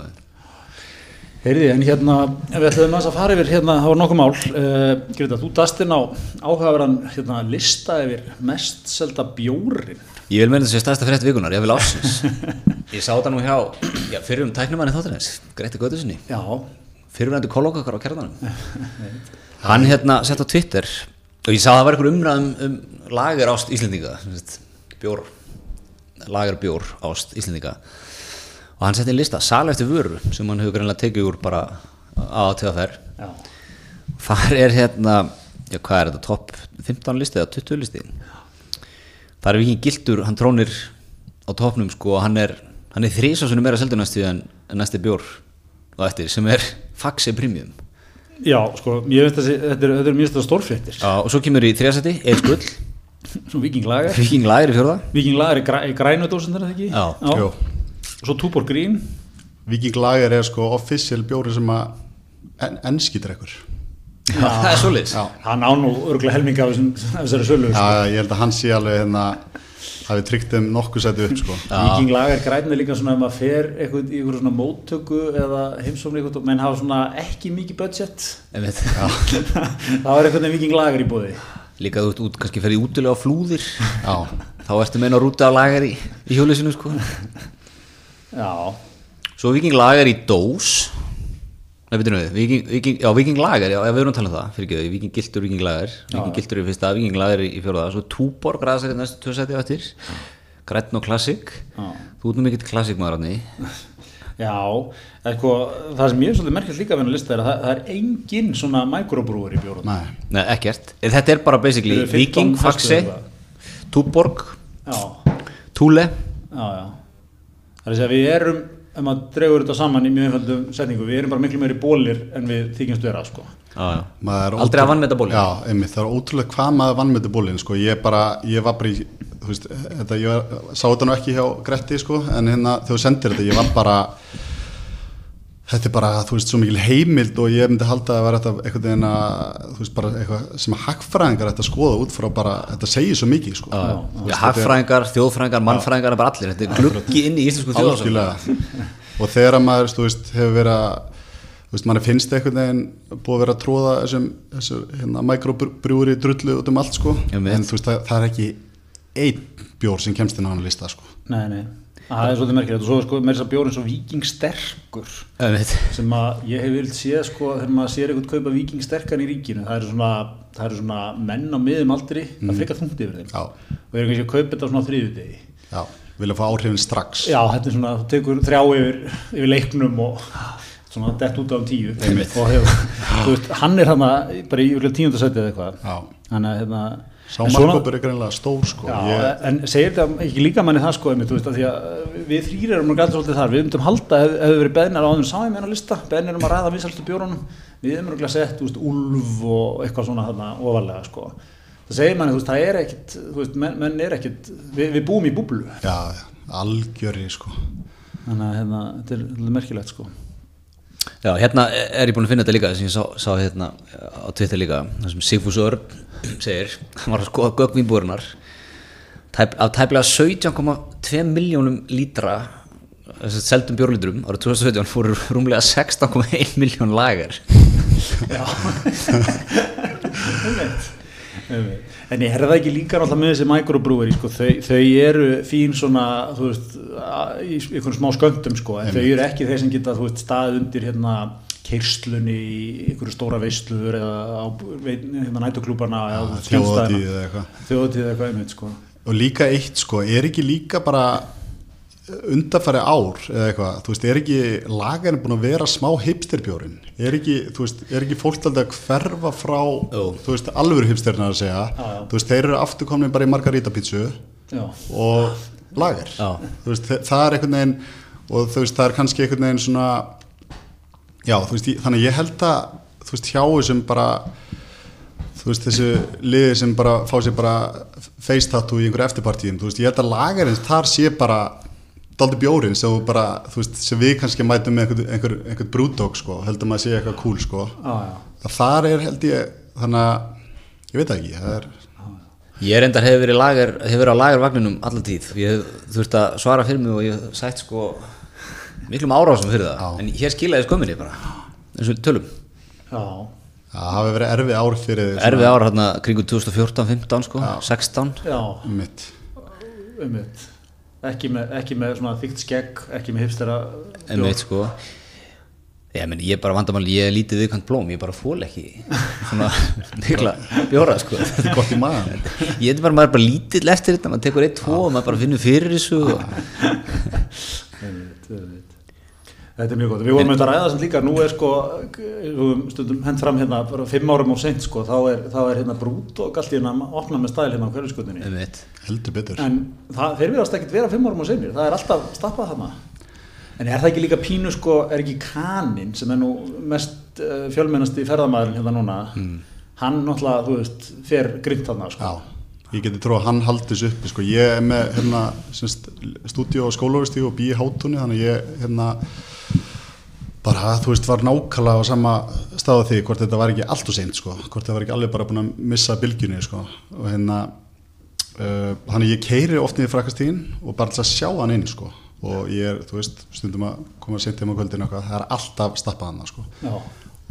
Heyriði, en hérna, við ætlum að fara yfir hérna, það var nokkuð mál, uh, Greta, þú dast inn á áhugaverðan hérna, lista yfir mest selda bjórin. Ég vil meina þess að ég staðist að fyrir eftir vikunar, ég vil ásins. ég sá það nú hjá, já, fyrir um tæknumanni þáttarins, Greti Götusinni. Já. Fyrir um endur kollokakar á kærðanum. Hann hérna sett á Twitter, og ég sá að það var einhver umræðum um lager ást Íslendinga, bjór, lager bjór ást Íslendinga og hann setti í lista sal eftir vöru sem hann hefur greinlega tekið úr bara á töðaferð þar er hérna já hvað er þetta, topp 15 listi eða 20 listi? Það er vikið gildur, hann trónir á toppnum sko og hann er, er þrísásunum meira seldunastíð en, en næsti bjór og eftir sem er faxi premium. Já, sko, ég veist að þetta er, er mjög stórfréttir. Já, og svo kemur í þrjasæti, Eilskull Svo vikinglager Vikinglager í fjörða Vikinglager er grænudósund, er það ekki? Já, já og svo Túbor Grín. Viking Lager er sko official bjóri sem að en, ennskýtur ekkur það er svolítið hann án og örgulega helminga af þessari sölu já, sko. ég held að hann sé alveg hérna það við tryggt um nokkuð setju upp sko. Viking Lager græna líka svona ef maður fer eitthvað í eitthvað svona móttöku eða heimsókn eitthvað, menn hafa svona ekki mikið budget. Þá er eitthvað Viking Lager í bóði líka þú ert út, kannski ferði útilega á flúðir. Já. þá ertu meina að rúta á lager í, í hjólusinu sko Já Svo Viking Lager í dós Nei, betur við, Viking, Viking, já, Viking Lager, já, við erum að tala um það, fyrir ekki þau, Viking Gildur, Viking Lager, Viking Gildur í fyrsta, Viking Lager í fjóraða, svo Túborg, græðsæri næstu tvö seti eftir, Grætn og Klassik, þú nú mikill Klassik maður ánni. Já, eitthva, það sem ég er svolítið merkjast líka að vinna að lista er að það, það er engin svona mikrobrúur í fjóraða. Nei. Nei, ekkert, þetta er bara basically Viking, Faxe, Túborg, Túle. Já, já. Er að við erum, ef maður dregur þetta saman í mjög einfaldum setningu, við erum bara miklu meiri bólir en við þykjumst vera sko. Já, já. Aldrei að vannmeta bólin. Já, einmitt, það er ótrúlega hvað maður vannmeta bólin sko. Ég bara, ég var bara í, þú veist, þetta, ég var, sá þetta nú ekki hjá Gretti sko, en hérna þegar þú sendir þetta, ég var bara þetta er bara, þú veist, svo mikil heimild og ég myndi halda að vera þetta eitthvað en að, þú veist, bara eitthvað sem að hagfræðingar ætti að skoða út frá bara, þetta segir svo mikið, sko. Já, já, hagfræðingar, þjóðfræðingar, mannfræðingar, bara allir, þetta er gluggi inn í íslensku þjóðfræðingar. og þegar maður, þú veist, hefur verið að, þú veist, mann finnst eitthvað en búið að vera að tróða þessum, þessum, hérna, mikrobrjúri drullu út um allt, sko, en þú veist, það, það er það er svolítið merkilegt. Og svo er sko með þess að bjórin svo vikingsterkur sem að ég hef vilt séð sko þegar maður sér eitthvað kaupa vikingsterkan í ríkinu það eru svona, það eru svona menn á miðum aldri mm. það flikar þungt yfir þeim. Já. og eru kannski að kaupa þetta á svona þrýðu degi Já, vilja fá áhrifin strax. Já, þetta er svona, þú tekur þrjá yfir, yfir leiknum og svona dett út á tíu. Og hefur, þú veist, hann er hann bara í tíundasætið eða eitthvað. Hann er hérna Sámarkópur er greinlega stór sko. Já, ég... En segir þetta ekki líka manni það sko einmitt, veist, að að við þrýr erum gætið svolítið þar. Við myndum halda, ef við verið beðnar á þeim sáum hérna lista, beðnar um að ræða vinsalstu bjórnum við hefum örgulega sett veist, úlf og eitthvað svona þarna ofalega sko. Það segir manni, veist, það er ekkit menn, menn er ekkit, við, við búum í búblu. Já, algjörði sko. Þannig að hérna, þetta er merkilegt sko. Já, hérna er ég búin að finna þetta líka það segir hann var að skoða gögnvínbúrunar tæp, af tæplega 17,2 miljónum lítra seldum bjórlítrum árið 2017 fóru rúmlega 16,1 miljón lagar Já. En ég herða ekki líka náttúrulega með þessi microbrúeri sko, þau, þau eru fín svona þú veist, í einhvern smá sköndum sko, en Einmitt. þau eru ekki þeir sem geta þú veist, stað undir hérna keirslunni í einhverju stóra veistluður eða á hérna, nætuklúparna ja, þjóðatíð eða eitthvað. Þjóðatíð eða eitthvað einmitt sko. Og líka eitt sko, er ekki líka bara undarfæri ár eða eitthvað, þú veist, er ekki lagarinn búin að vera smá hipsterbjórin er ekki, þú veist, er ekki fólk alltaf að hverfa frá, oh. þú veist, alveg hipsterna að segja, ah, þú veist, þeir eru afturkomni bara í margarita pítsu og lagar, ah. þú veist, það er einhvern veginn og þú veist, það er kannski einhvern veginn svona já, þú veist, þannig ég held að þú veist, hjá þessum bara þú veist, þessu liði sem bara fá sér bara face tattoo í einhverju eftirpartíðin, þú veist, ég held að lagarinn þar sé bara daldi bjórin sem, bara, veist, sem við kannski mætum með einhvern einhver, einhver brúdók sko, heldum að sé eitthvað cool sko. ah, þar er held ég þannig að, ég veit ekki það er Ég er endar hefur verið, lager, hef verið á lagervagninum allar tíð ég þurft að svara fyrir mig og ég sætt sko miklum árásum fyrir það, Já. en hér skilaði skömminni bara, eins og tölum. Já. Það hafi verið erfið ár fyrir því Erfið ár hérna kringu 2014-15 sko, Já. 16 Já, mitt Um mitt ekki með, ekki með svona þygt skegg ekki með hipstera en veit sko. Ég, meni, ég er bara vandamal, ég er lítið viðkvæmt blóm ég er bara fól ekki svona mikla bjóra sko. Þetta er gott í maður ég er bara, bara lítill eftir þetta, maður tekur eitt, tvo og maður bara finnur fyrir þessu Þetta er mjög gott. Við vorum auðvitað að ræða þessum líka, nú er sko, stundum hend fram hérna, bara fimm árum og sent sko, þá er, þá er hérna brút og allt í hérna að opna með stæl hérna á hverjusgötunni. Heldur betur. En það, þeir verðast ekki vera fimm árum og senir, það er alltaf stappað þarna. En er það ekki líka pínu sko, er ekki Kanin sem er nú mest uh, fjölmennast í ferðamæðurinn hérna núna, mm. hann náttúrulega, þú veist, fer grimt þarna sko. Já. Ég geti trú að hann haldis upp, sko. ég er með hérna, stúdíu og skólaversti og bí í hátunni, þannig ég hérna, bara þú veist var nákvæmlega á sama staðu því hvort þetta var ekki allt og seint sko, hvort þetta var ekki alveg bara búin að missa bylgjunni sko. Og hérna uh, hann ég keiri oft niður frækastígin og bara alltaf sjá hann inn sko. Og ég er, þú veist, stundum að koma sent hjá maður kvöldinu eitthvað, það er alltaf stappað hann sko. Já.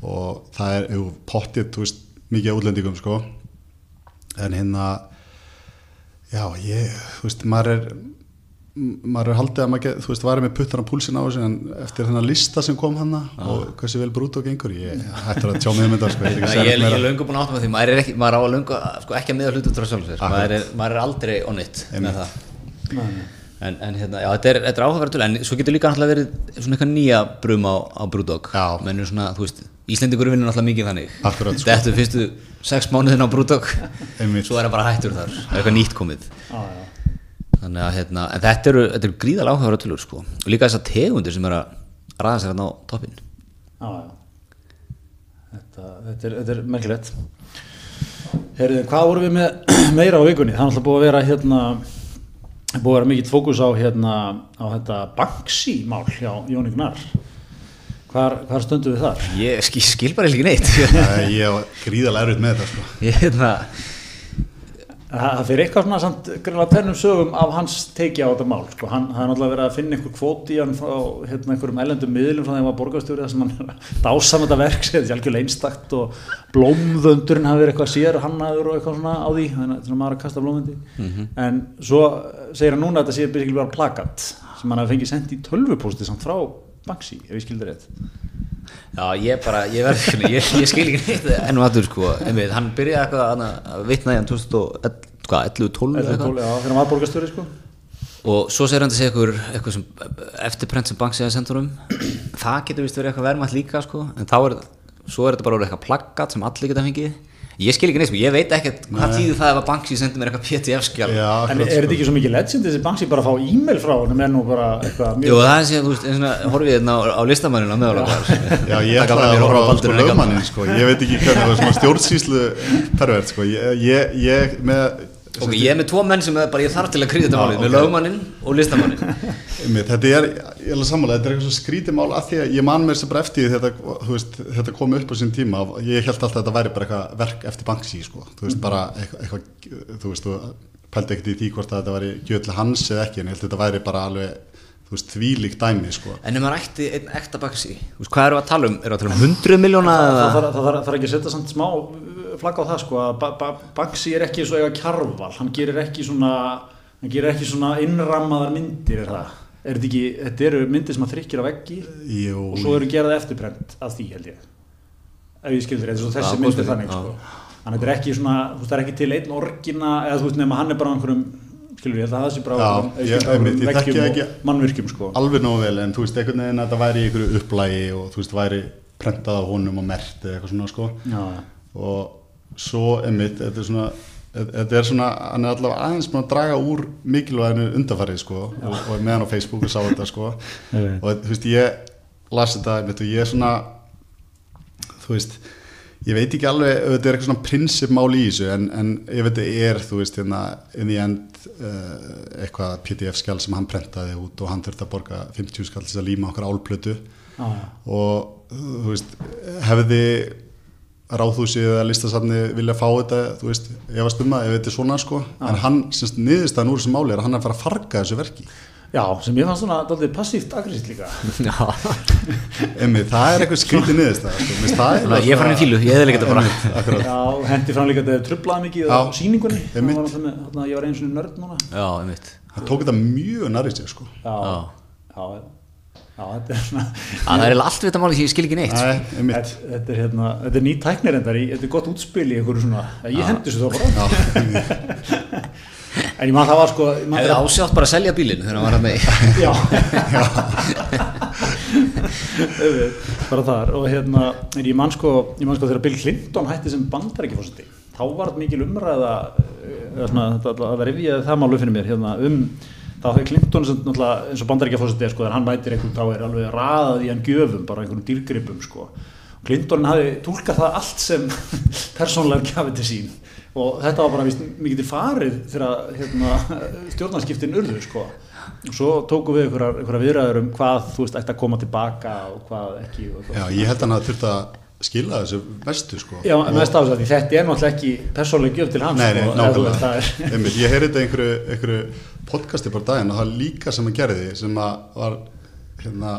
og það er jú, pottið, þú veist, mikið útlendingum sko. En hérna já, ég, þú veist, maður er maður er haldið að maður get, þú veist, varum með puttan á púlsin á þessu en eftir þennan lista sem kom hann og hversi vel brútt og gengur ég hættir að tjá mig um þetta sko, ég, ég, ég er löngu búin að átta með því maður er ekki, maður á að löngu, sko, ekki að miða hlutum frá sjálf maður, maður er aldrei onnit með það. En, en hérna, já, þetta er, er áhugaverð en svo getur líka náttúrulega verið svona eitthvað nýja brum á, á brúdók mennur svona, þú veist, Íslendingur vinnur náttúrulega mikið þannig. Akkurat, sko. þetta er fyrstu sex mánuðin á brúdók svo er það bara hættur þar, eitthvað nýtt komið. Ah, þannig að hérna, en þetta eru, þetta eru gríðal áhugaður tölur sko, og líka þessar tegundir sem er að ræða sér hérna á toppin Já, já Þetta, þetta er, er merkilegt Herrið, hvað vorum við með meira á vikunni? Það er alltaf búið að vera hérna búið að vera mikill fókus á hérna á þetta Banksy mál hjá Jóni Gnar Hvar, hvar stundu við þar? Ég skil, skil bara ekki neitt Ég hef gríðal erfitt með þetta sko. Ég hérna Það fyrir eitthvað svona samt grunlega tennum sögum af hans teiki á þetta mál sko. hann hafði náttúrulega verið að finna einhver kvóti í hann frá hérna, einhverjum ellendum miðlum frá því að hann var borgarstjórið þess að hann dásan þetta verk þetta er algjörlega einstakt og blómðöndurinn hafi verið eitthvað sér hannaður og eitthvað svona á því þannig að maður að kasta blómðundi mm -hmm. en svo segir hann núna að þetta sé byrjum bara plakat sem hann hafi fengið sendt í tölvupósti samt frá Banksy ef ég skildi rétt Já, ég bara, ég verði, ég, ég skil ekki neitt ennum aður sko, einmitt, hann byrjaði eitthvað að vitna í hann 2011-12 eitthvað. Já, fyrir hann var borgastöri sko. Og svo segir hann að segja eitthvað, eitthvað sem, eftirprent sem banksíða sendur um, það getur vist verið eitthvað verðmætt líka sko, en þá er, svo er þetta bara eitthvað plaggat sem allir geta fengið Ég skil ekki neitt, sko. ég veit ekkert hvað tíðu það ef að Banksy sendir mér eitthvað ptf-skjál En er þetta ekki svo mikið legend þessi Banksy bara að fá e-mail frá hann en nú bara eitthvað mjög Jú það er síðan, þú veist, svona, horfið hérna á, á listamanninu á meðalega Já. Ég ætla að horfa á sko lögmannin sko, ég veit ekki hvernig það er svona stjórnsýslu pervert sko, ég, ég, ég með Ok, ég er með tvo menn sem bara ég þarf til að krýða þetta málið, með lögmannin og listamannin. þetta er, ég er alveg sammála, þetta er eitthvað svo skrítið mál að því að ég man mér sem bara eftir þetta, veist, þetta kom upp á sín tíma, ég held alltaf að þetta væri bara eitthvað verk eftir banksi, sko, þú veist, bara eitthvað, þú veist, þú pældi ekkert í því hvort að þetta væri gjöðlega hans eða ekki, en ég held að þetta væri bara alveg þú veist, þvílík dæmi sko. En ef maður ætti einn ekta baksi hvað eru að tala um? Eru að tala um 100 miljóna? Það þarf ekki að setja samt smá flagg á það sko að ba ba Banksy er ekki svo eiga kjarval, hann gerir ekki svona hann gerir ekki svona innrammaðar myndir er það, er þetta ekki þetta eru myndir sem að þrykkir á veggi Jú. og svo eru gerað eftirbrent af því held ég ef ég skildur, þetta er þessi myndir þannig sko. þannig að þetta er ekki svona, þú veist það er ekki til einn orgina, eða þú veist nema hann er bara einhverjum skilur ég, það sé bara veggjum og mannvirkjum sko. alveg nógu vel, en þú veist, einhvern veginn að það væri í einhverju upplægi og þú veist, væri prentað á honum og mert eða eitthvað svona sko. og svo einmitt, þetta er svona þetta er svona, hann er allavega aðeins að draga úr mikilvæginu undarfarið sko og, og meðan á Facebook og sá þetta sko. Og þú veist, ég las þetta einmitt og ég er svona þú veist ég veit ekki alveg ef þetta er eitthvað svona prinsipmál í þessu en, en ef þetta er þú veist hérna in the end uh, eitthvað pdf skjál sem hann prentaði út og hann þurfti að borga 50 skall til að líma okkar álplötu. Ah, og þú veist hefði ráðhúsið eða listasafni vilja fá þetta þú veist, ég var stummað ef þetta er svona sko. Ah. en hann, semst, niðurstaðan úr þessu máli er að hann er að fara að farga þessu verki. Já, sem ég fannst svona doldið passíft aggressíft líka. Emmi, það er eitthvað skrítið niðurst sko. Ég fann í fílu, ég hefði líka þetta bara. Já, hendi fram líka þetta trublaði mikið á síningunni var ég var eins og nörd núna. Já, einmitt. Það tók þetta mjög nærið sér sko. Já, já, já þetta er svona Það er allt við þetta máli sem ég skil ekki neitt Nei, Þetta er hérna, þetta er nýtt tæknir þetta er gott útspil í einhverju svona Ég hendi þessu þá bara. En ég maður það var sko eða ásjátt bara að selja bílinn þegar hann var að með já. Bara þar. Og hérna ég man sko, ég man sko þegar Bill Clinton hætti sem bandarækifósiti þá var þetta mikil umræða það revjaði það málu fyrir mér hérna, um þá hefði Clinton sem, eins og bandarækifósiti sko, hann mætir einhvern þá er alveg raðað í hann gjöfum bara einhvern dýrgripum sko Clinton hafi tólkað það allt sem persónlega gafið til sín og þetta var bara mikið til farið þegar hérna, stjórnarskiptin urðu sko. og svo tóku við einhverja viðræður um hvað þú veist ætti að koma tilbaka og hvað ekki og Já, ég held að hann að skila þessu mestu sko. Já, mest af þess að þetta er náttúrulega ekki persónlega gjöf til hans Nei, nei, sko, nákvæmlega er... Ég heyrði þetta einhverju, einhverju podcasti bara daginn og það líka sem að gerði sem að var hérna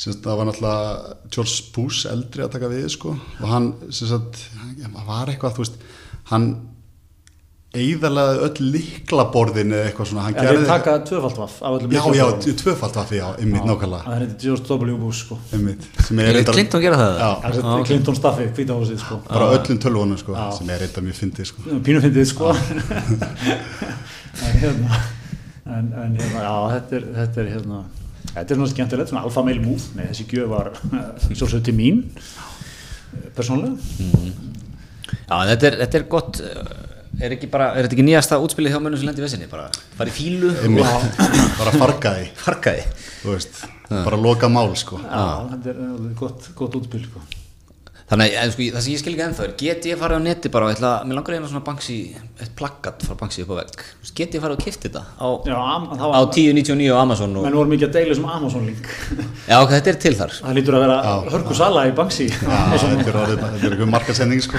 það var náttúrulega George Bush eldri að taka við sko. Og hann, sem sagt, var eitthvað þú veist hann eigðalaði öll liklaborðin eða eitthvað svona ja, þeir taka tvöfaldvaff já, já, tvöfaldvaff, já, ymmið nákvæmlega. það er George W. Bush sko. Ymmið Clinton gera það? já, já. Clinton staffi, hvítahúsið sko. Bara öllum tölvunum sko, já. sem er eitthvað mjög fyndið sko. Pínu fyndið sko. En hérna en, en hérna, já, þetta er þetta er hérna þetta er svona skemmtilegt, svona alfa meil múf nei, þessi gjöf var svolítið til mín persónulega. Mm. Já, þetta er, þetta er gott er, bara, er þetta ekki nýjasta útspilið hjá mönnum sem lendir í vissinni, bara fara í fílu bara fargaði. Fargaði. Bara loka mál sko. Já, þetta er gott, gott útspil sko. þannig að sko, það sem ég skil ekki ennþá er get ég farið á neti bara og ætla, mér langar eina svona banksi, eitt plakkat frá banksi upp á vegg get ég farið og kifti þetta á, á 10.99 á Amazon menn voru mikið að deila sem Amazon link. Já ok, þetta er til þar. Það lítur að vera hörkusala í banksi já, þetta er eitthvað markasending sko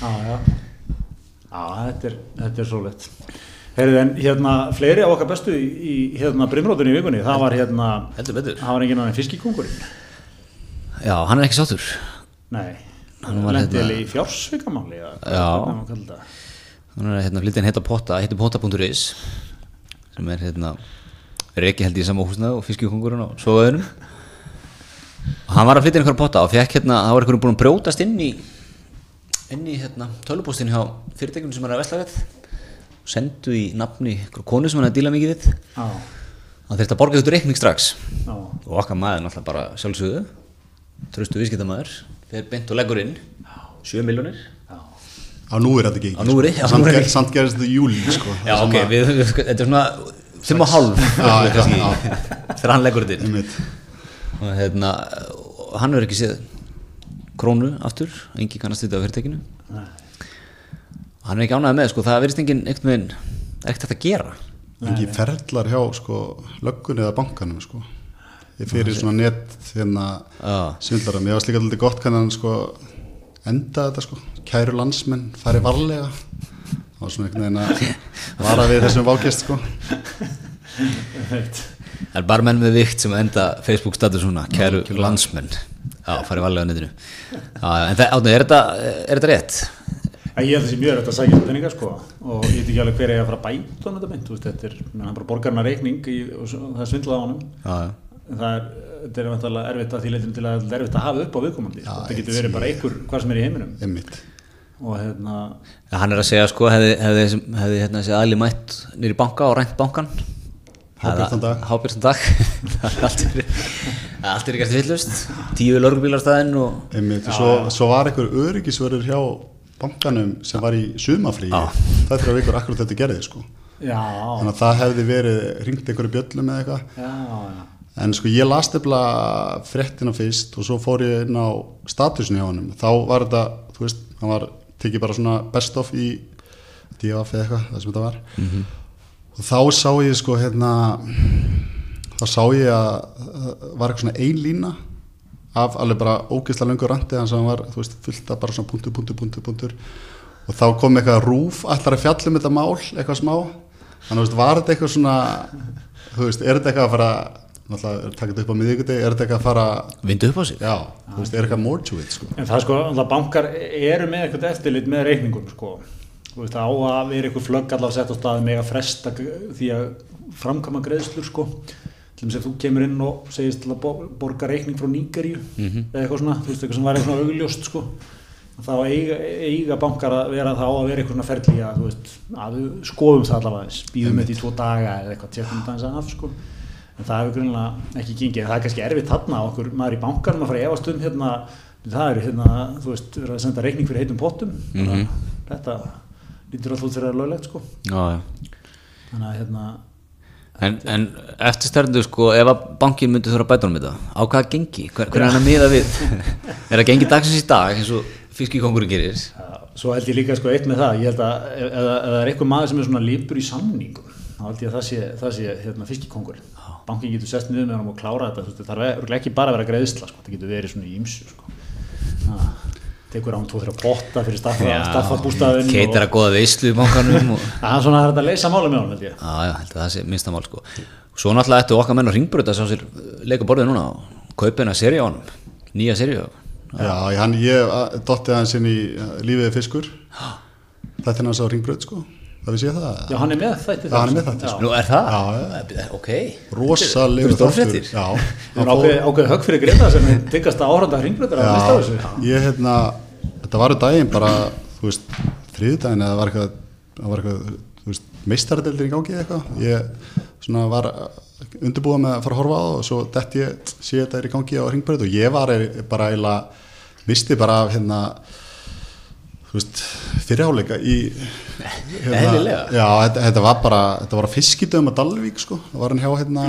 já, þetta er, þetta er svo lett Heyrðu en hérna fleiri á okkar bestu í, í hérna brimrótunni í vikunni, það var hérna það var enginn annan fiskikongurinn Já, hann er ekki sátur Nei, hann lendi hérna, í fjársvikamáli Já. hann er hérna flyttin heita potta heitir potta.is sem er hérna reiki held í samóhúsna og fiskikongurinn og svoðaðunum og hann var að flytja einhverja potta og fekk hérna, það var einhverjum búin að brjótast inn í inn í hérna tölupóstin hjá fyrirtækjum sem er að við. Og sendu í nafni einhverju konu sem hann er að díla mikið við. Ah. hann þurfti að borga þetta reikning strax. Ah. og okkar maður náttúrulega bara sjálfsögðu tröstu viðskiptamæður fyrir beint og leggur inn 7 miljónir á nú er þetta ekki? Á nú er þetta samt, ger, samt gerist þetta júli sko. já ok, við, við, sko, þetta er svona 5 og halv þegar hann leggur þetta inn. Og hérna hann verður ekki séð krónu aftur, engi kannast þetta á fyrirtekinu hann er ekki ánæðið með sko, það verðist enginn ekkert með ekkert að gera. Engi ferðlar hjá sko, löggun eða bankanum sko. Fyrir svona net hérna svindlarum, ég var slikað alltaf gott kannan sko enda þetta sko. Kæru landsmenn, fari varlega. Og svona einhvern veginn að vara við þessum vákjast sko. Það er bara menn með vikt sem enda Facebook status svona, kæru landsmenn já, farið valega á netinu en það, er þetta er þetta rétt? Ég held að það sé mjög rætt að sækja um peninga sko og ég veit ekki alveg hver er að fara að bæta um þetta mynd, veist, þetta er, hann bara borgar hana reikning í, og það er svindlað á hann það er, þetta er vantalega erfitt að því leitinu til að það er erfitt að hafa upp á viðkomandi sko. það getur verið bara einhver hvað sem er í heiminum Einmitt. og hérna hann er að segja sko, hefði, hérna þessi aðli mætt nýri banka og rænt bankan Hábjörnstan dag. Hábjörnstan dag. Allt er ekki eftir villust tíu lörgubílarstæðin og Einmitt, svo, svo var einhver öryggisverður hjá bankanum sem var í sumafríi það er fyrir vikur akkurat þetta gerði sko. þannig að það hefði verið ringt einhverju bjöllum eða eitthvað. En sko ég las eftir frettina fyrst og svo fór ég inn á statusinu hjá hann þá var þetta, þú veist, hann var tekið bara svona best of í DF eða eitthvað, það sem þetta var. Mm -hmm. Og þá sá ég sko hérna þá sá ég að það var eitthvað svona ein lína af alveg bara ógeðslega löngu randi þannig að hann var, þú veist, fullt af bara svona punktur, punktur, punktur, punktur. Og þá kom eitthvað rúf allar að fjallum þetta mál, eitthvað smá. Þannig að, þú veist, var þetta eitthvað svona þú veist, er þetta eitthvað að fara náttúrulega taka þetta upp á miðvíkuti, er þetta eitthvað að fara vindu upp á sig? Já, þú veist, er eitthvað more to it, sko. En það sko, náttúrulega bankar eru með eitthvað eftirlit með reikningum, sko veist, á að vera eitthvað flögg allavega sett á staði með að fresta því að framkama greiðslur, sko. Til og með að þú kemur inn og segist til að borga reikning frá Níkaríu mm -hmm. eða eitthvað svona, þú veist, eitthvað sem var eitthvað augljóst, sko. Þá eiga, eiga bankar að vera þá að vera eitthvað svona ferli að, þú veist, að við skoðum það allavega, býðum þetta í tvo daga eða eitthvað, tjekkum þetta eins af, sko. En það hefur grunnlega ekki gengið. Það er kannski erfitt þarna okkur maður í bankanum að fara í efastum hérna, það eru hérna, þú veist, verið að senda reikning fyrir heitum pottum. Mm -hmm. þetta lítur alltaf fyrir að löglegt sko Já, þannig að hérna En, en eftir stærndu sko, ef að bankin myndi þurfa að bæta honum þetta, á hvað gengi? Hver, hver er hann að miða við? er það gengi dagsins í dag eins og fiskikongurinn gerir? Já, svo held ég líka sko eitt með það, ég held að ef, það er eitthvað maður sem er svona lípur í samningum, þá held ég að það sé, það sé hérna, fiskikongurinn. Bankin getur sest niður með hann og klára þetta, það þarf ekki bara að vera greiðsla, sko, það getur verið svona í ymsu sko. Tekur án tvo-þrjá potta fyrir staffabústafinn keitar að goða veislu í bankanum það er svona að þetta leysa máli með hann held ég. Já, já, held að það sé minnsta mál sko. Svo náttúrulega ættu okkar menn að sá sér leika borðið núna og kaupa hennar seri á hann nýja seri á hann já, hann, ég dotti hans inn í lífiði fiskur. Þetta er á ringbröð sko það við séum það? Já, hann er með þetta já, hann er með þetta sko. nú er það? já, ok. Rosalega stórfrettir ákveð högg fyrir greina sem byggast að áhörða ringbröður að mista þessu? Ég, hérna, þetta var um daginn bara þú veist, þriðdaginn eða var eitthvað, var eitthvað þú veist, meistaradeldir í gangi eitthvað. Ég svona var undirbúið með að fara að horfa á það og svo dætt ég sé þetta er í gangi á ringbröð og ég var bara eiginlega misti bara af hérna fyrirháleika í hérna, já, þetta, þetta var bara þetta var að fiskitöðum að Dalvík sko. Það var hann hjá hérna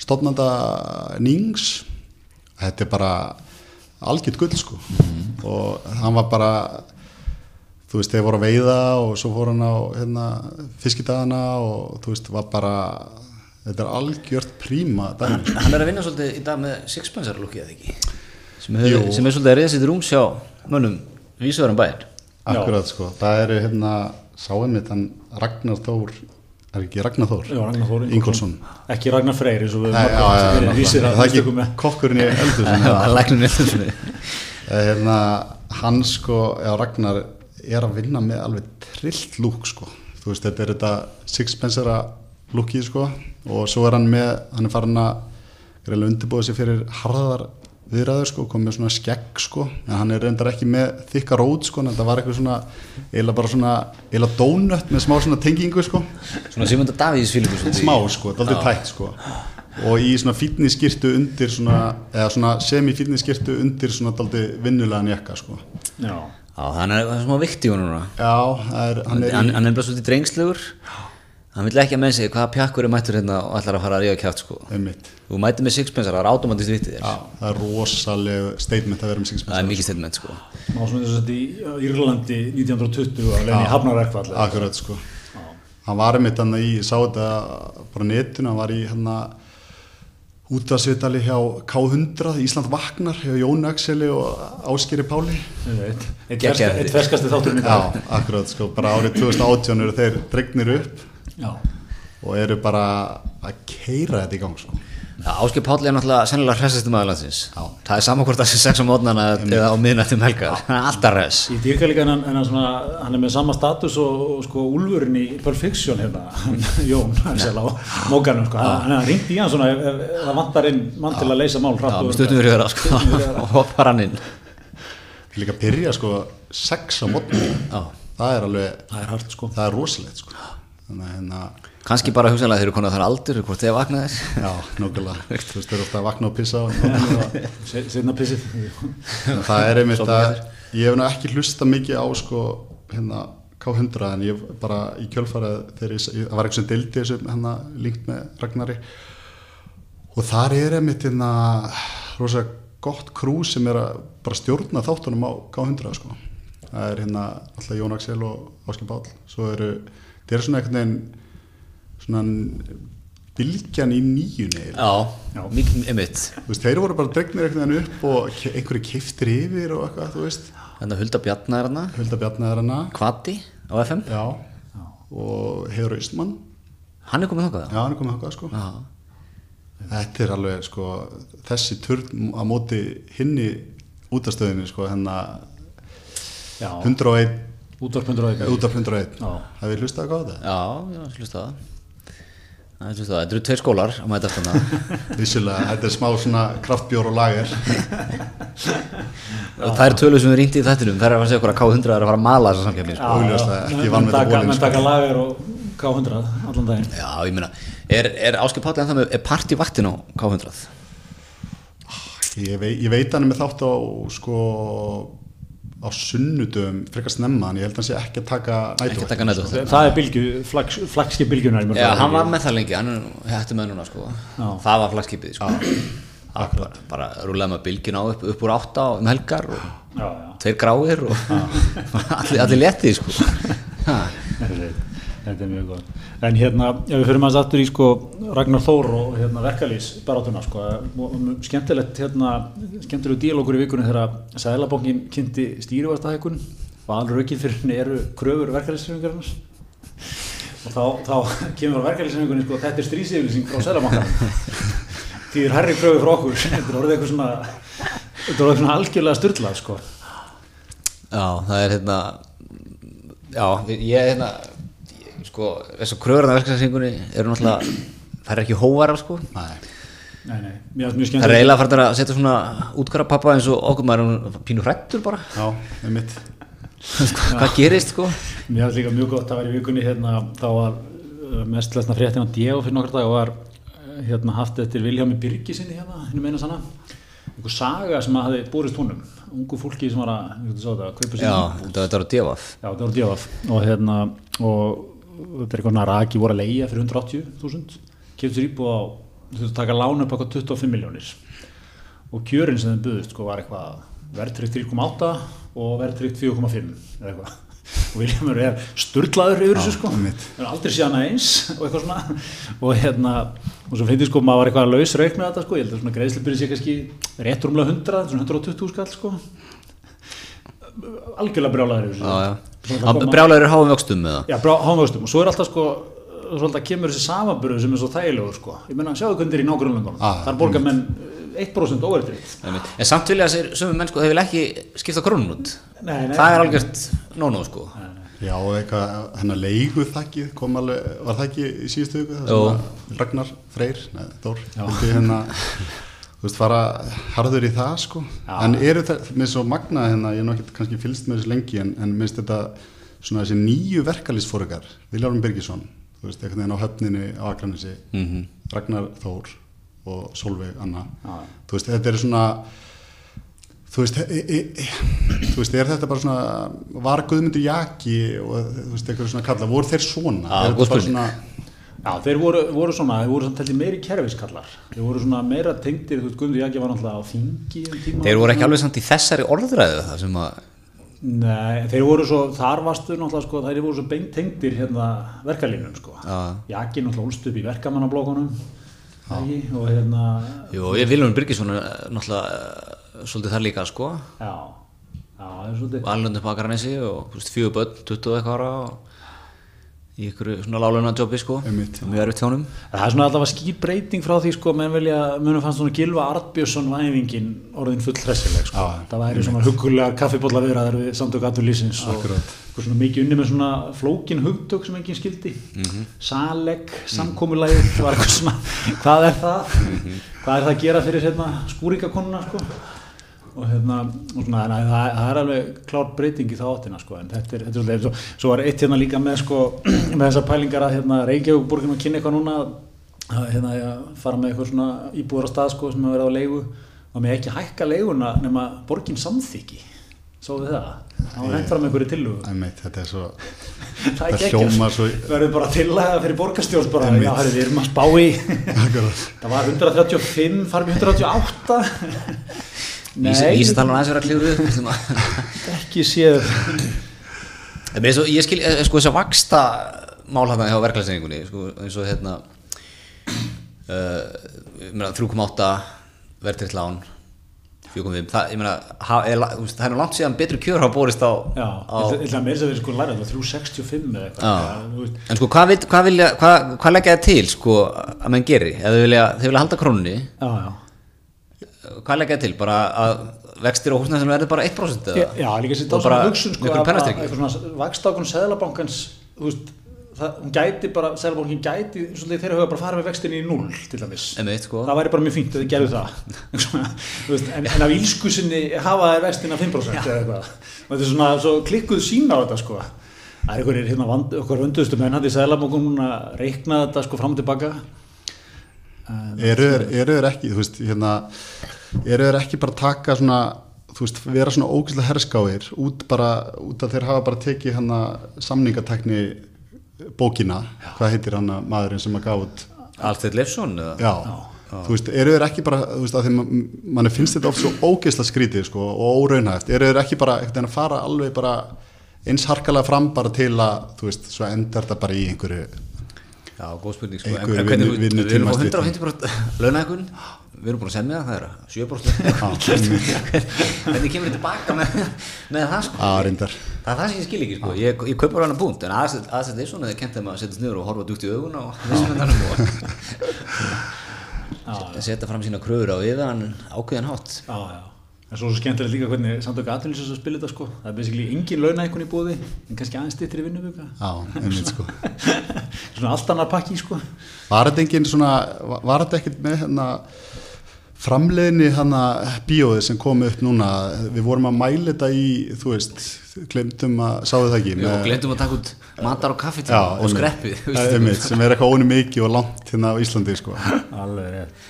stofnanda Nings. Þetta er bara algjört gull sko. Mm. og hann var bara þú veist, þeir voru að veiða og svo fór hann á hérna, fiskidagana og þú veist, var bara þetta er algjört príma hann, hann er að vinna svolítið í dag með Sixpencer lukkið eða ekki? Sem er, sem er svolítið að reyða sitt rúm sjá mönnum Vísverðan bæinn Akkurat sko, það eru hérna sáummitt hann Ragnar Þór er ekki Ragnar Þór? Já, Ragnar Þór Ingolson Ekki Ragnar Freyr eins og við já, já, já, það er ekki kokkurinn í eldur eldur hérna, Hann sko, já Ragnar er að vinna með alveg trillt lúk sko. Þú veist, þetta er þetta sixpensera lúkið sko. Og svo er hann með, hann er farin að undirbúða sér fyrir harðar viðræður sko, kom með svona skegg sko. En hann er reyndar ekki með þykka rót sko en það var eitthvað svona, eila bara svona eila dónött með smá svona tengingu sko. Svona Simunda Davíðs fylgur Smá sko, þetta er aldrei tætt sko. Og í svona fítniskirtu undir svona eða svona semi-fítniskirtu undir svona aldrei vinnulegan jakka sko. Já, Já hann er svona viktíu núna. Já, er, hann er Hann, hann er bara svolítið drengslegur Já hann vil ekki að menn segja hvaða pjakkur er mættur hérna og allar að fara að ríða kjátt sko. Einmitt. þú mættir með sixpensar, það er automatist vitið þér. Já, það er rosalega statement að vera með sixpensar það er mikið statement sko. Má svona þess að í Írlandi 1920 að leina í hafnarækvall Akkurat sko. Já. hann var einmitt hann í, sá þetta bara netinu, hann var í hann að útvarsvitali hjá K100 Ísland Vagnar, hjá Jón Axeli og Áskeri Páli. Eitt ferskasti dag. Já, akkurat sko, bara árið 2018 eru þeir dregnir upp Já. og eru bara að keira þetta í gang sko. Áskip Páll er náttúrulega sennilega hressistum aðlandsins það er saman hvort það sé sex á mótnana eða á miðnættum helgar, hann er alltaf hress. Í dýrkælíka hann, hann, hann er með sama status og, og sko úlfurinn í Perfection hérna, Jón mókarnum, sko. hann er ringt í hann svona, ef, ef, ef það vantar inn mann til að leysa mál stuttum við röðra sko, og hoppar hann inn. Líka að byrja sko sex á mótnana það er alveg, það er, hart, sko. það er rosalegt sko þannig að hérna kannski bara hugsanlega þeir eru konar þar aldur hvort þeir vaknaðir já, nokkulega, þú veist, þeir eru ofta að vakna og pissa setna pissið. Það er einmitt að ég hef nú ekki hlusta mikið á sko hérna K100 en ég bara í kjölfarið þegar ég, það var eitthvað sem deildi þessu hérna líkt með Ragnari. Og þar er einmitt hérna rosa gott krú sem er að bara stjórna þáttunum á K100 sko. Það er hérna alltaf Jón Axel og Áskil Bál svo eru, þeir eru svona einhvern veginn svona bylgjan í nýjunni Já, mikið emitt Þeir voru bara dregnir einhvern veginn upp og einhverju kiftir yfir og eitthvað, þú veist. Þannig að Hulda Bjarnar er hana Hulda Bjarnar er hana Kvati á FM Já, og Heiður Ísmann Hann er komið þokkað Já, hann er komið þokkað, sko. Já. Þetta er alveg, sko, þessi turn að móti hinni útastöðinni, sko, hennar 101 Útvarp 101 Útvarp 101 Það við hlustaði hvað á þetta? Já, já, hlustaði Þetta eru tveir skólar að mæta eftir það Vissulega, þetta er smá svona kraftbjór og lager. Það er tölu sem við rýndi í þettinum Það er að segja okkur að K100 er að fara að mala þessa samkjöfni sko. Óljós, ekki vann með þetta bólinn Menn taka lager og K100 allan daginn. Já, ég meina, er, er Áskip Páll en það með, er partivaktin á K100? Ég, vei, ég veit hann með þátt á sko á sunnudum frekar snemma en ég held að hann sé ekki að taka nætuvakt það er bylgu, flags, flagskip bylgunar já, hann var með það lengi, hann hætti með núna sko. það var flagskipið sko. bara, bara rúlega með bylgin á upp, upp úr átta um helgar og já, já. tveir gráir og allir, allir letið sko. þetta er mjög góð en hérna, ef við fyrir maður sattur í sko Ragnar Þór og hérna verkalýs barátuna sko, skemmtilegt hérna, skemmtilegu díalogur í vikunum þegar Sæðlabókin kynnti stýrivastahækun og alveg raukinn fyrir henni eru kröfur verkalýsringarnas og þá, þá kemur verkalýsringunni sko, þetta er strísifilsing frá Sæðlabókan því er herri kröfur frá okkur. Þetta er orðið eitthvað svona þetta er orðið svona algjörlega styrlað sko. Já, það er hérna já, ég er hérna sko, þess að kröðurna verkefnarsingunni eru náttúrulega, það er ekki hóvarar sko. Nei, nei, nei. Það er eiginlega farið að setja svona útkværa pappa eins og okkur maður pínu hrættur bara. Já, er mitt Hvað gerist sko? Mér finnst líka mjög gott að vera í vikunni hérna, þá var uh, mest lesna fréttin á Diego fyrir nokkar dag og var uh, hérna, haft eftir Viljámi Birgisinni hérna, hinn meina sanna. Einhver saga sem að hafi búrist húnum ungu fólki sem var að, að kaupa sér Já, þetta var Dievaf og hérna og þetta er eitthvað raki voru að leia fyrir 180.000 kemur sér íbúið á þú þurftu að taka lána upp eitthvað 25 miljónir og kjörin sem þeim buðist sko, var eitthvað verðtrykt 3,8 og verðtrykt 4,5 eða eitthvað. Og Viljamur er sturglaður yfir þessu sko. það er aldrei síðan aðeins og eitthvað svona. Og hérna og svo finnst ég sko maður var eitthvað að laus rauk með þetta sko. Ég held að svona greiðslipurinn sé kannski réttrumlega 100 svona 120 skall sko algjörlega brjálæður brjálæður er háum vöxtum með það já, háum vöxtum. Og svo er alltaf sko svolítið kemur þessi samanbyrðu sem er svo þægilegur sko. Ég menna, sjáu hvernig þetta er í nágrunlöndunum ah, þar borgar menn 1% óverðriðt en samt vilja þessir sömum menn sko þeir vil ekki skipta krónun út. Nei, nei, það er algjört nónú sko. Nei, já, eitthvað, hennar leigu þakkið kom alveg, var það ekki í síðustu hugu Ragnar Freyr, neða, Þór hérna þú veist, fara harður í það sko Já. en eru það, mér er svo magnað hérna ég er náttúrulega kannski fylst með þessu lengi en, en minnst þetta svona þessi nýju verkalýsfórugar Viljárum Birgisson þú veist, einhvern veginn á höfninu á Akranissi mm -hmm. Ragnar Þór og Solveig Anna Já. þú veist, þetta er svona þú veist, e, e, e, þú veist, er þetta bara svona var Guðmundur Jaki og þú veist, eitthvað svona kalla, voru þeir svona? Já, góð spurning Já, þeir voru, voru svona, þeir voru svona meiri kerfiskallar, þeir voru svona meira tengdir, þú veist, Guðmundur Jaki var náttúrulega á þingi um tíma. Þeir voru ekki alveg samt í þessari orðræðu það sem að... Nei, þeir voru svo, þar varstu náttúrulega, sko, þeir voru svo beint tengdir hérna verkalínum, sko. Jaki náttúrulega úlst upp í verkamannablókunum, ekki, og hérna... Jú, ég Viljón Byrkisson er náttúrulega uh, svolítið þar líka, sko. Já, já, það er svolítið. Alnöndum på Akarnesi og, þú veist, fjögur börn, 20 eitthvað ára og í ykkur svona láluna jobbi sko. Einmitt. mjög erfitt tjónum. Það er svona allavega skýrbreyting frá því sko, menn vilja, munum fannst svona Gilva Artbjörnsson væfingin orðin full hressileg sko. Já, það væri svona hugulegar kaffibólla viðraðar við samtök aturlýsins og Akkurat. eitthvað svona mikið unni með svona flókin hugtök sem enginn skildi. Saleg, samkomulæð var eitthvað svona, hvað er það? Hvað er það að gera fyrir hérna, skúringakonuna sko og hérna, og svona, na, það, það er alveg klár breyting í það áttina sko, en þetta er, þetta er svolítið, svo, svo var eitt hérna líka með sko, með þessar pælingar að hérna Reykjavíkborgin að kynna eitthvað núna að hérna að fara með eitthvað svona íbúður á stað sko sem að vera á leigu. Og með ekki hækka leiguna nema borgin samþyggi svo við það, það var hægt fram með einhverju tillugu þetta er svo það er hljómar svo verður bara tillaga fyrir borgarstjórn bara, já, við erum að spá í það var 135, farum í 188 Ísatalan aðeins vera klíður upp ekki séð. Er ég skil, eh, sko þess að vaksta mál hérna hjá verklæsningunni sko, eins og hérna uh, ég meina, 3,8 verðtritt lán 4,5 það, er, það er nú langt síðan betri kjör hafa borist á, já, á ég ætla að mér sem við sko læra það 365 eða eitthvað. En sko hvað, vil, hvað, vilja, hvað, hvað leggja það til sko að menn geri, ef þau vilja, halda krónunni já, já hvað leggja það til, bara að vextir og húsnæðisum verður bara 1% eða? Já, líka sér þá svona hugsun sko, að- að eitthvað svona vakstákun seðlabankans þú veist, það, hún gæti bara seðlabankin gæti, svolítið þeirra huga bara fara með vextinni í null til dæmis. Einmitt, sko. það væri bara mjög fínt að þið gerðu það. Svona, þú veist, en, en af ílsku sinni hafa þær vextina 5% eða eitthvað. Þetta er svona svo klikkuð sín á þetta sko. Það er einhverjir hérna vand, okkur vönduðustu menn hann í seðlabankun núna reikna þetta sko fram og tilbaka eru þeir ekki þú veist, hérna, eru þeir ekki bara að taka svona þú veist, vera svona ógæslega herskáir út bara, út að þeir hafa bara tekið hérna samningatekni bókina, hvað heitir hann maðurinn sem að gaf út Alfred Leifsson eða? já, þú veist, eru þeir ekki bara þú veist, að ma- manni finnst þetta oft svo ógeðslega skrítið sko, og óraunhæft, eru þeir ekki bara einhvern veginn að fara alveg bara eins harkalega fram bara til að, þú veist, svo endar þetta bara í einhverju Já, góð spurning sko. En hvernig, við, erum á vinnutímastytting. 150% launahækun Við erum búin að semja það, það er 7% Hvernig kemur þið tilbaka með, með það sko? að reyndar Það er það sem ég skil ekki sko. Ég, ég kaupar hana punkt En aðsett Leifsson hefði kent þeim að setjast niður og horfa djúpt í augun og setja fram sína kröður á hann ákveðan hátt. En svo er svo skemmtilegt líka hvernig samtöku aðlýsins að spila þetta sko. Það er basically engin launækun í búði, en kannski aðeins. Já, einmitt sko Svona allt annar pakki sko. Svona, var þetta ekkert með hérna framleiðni hérna bíóið sem kom upp núna, við vorum að mæla þetta í, þú veist, glemtum að, sáðu það ekki? Jú, og glemdum að taka út matar og kaffi Já, og skreppið þú veist. einmitt, sem er eitthvað óni mikið og langt hérna á Íslandi, sko. Alveg rétt.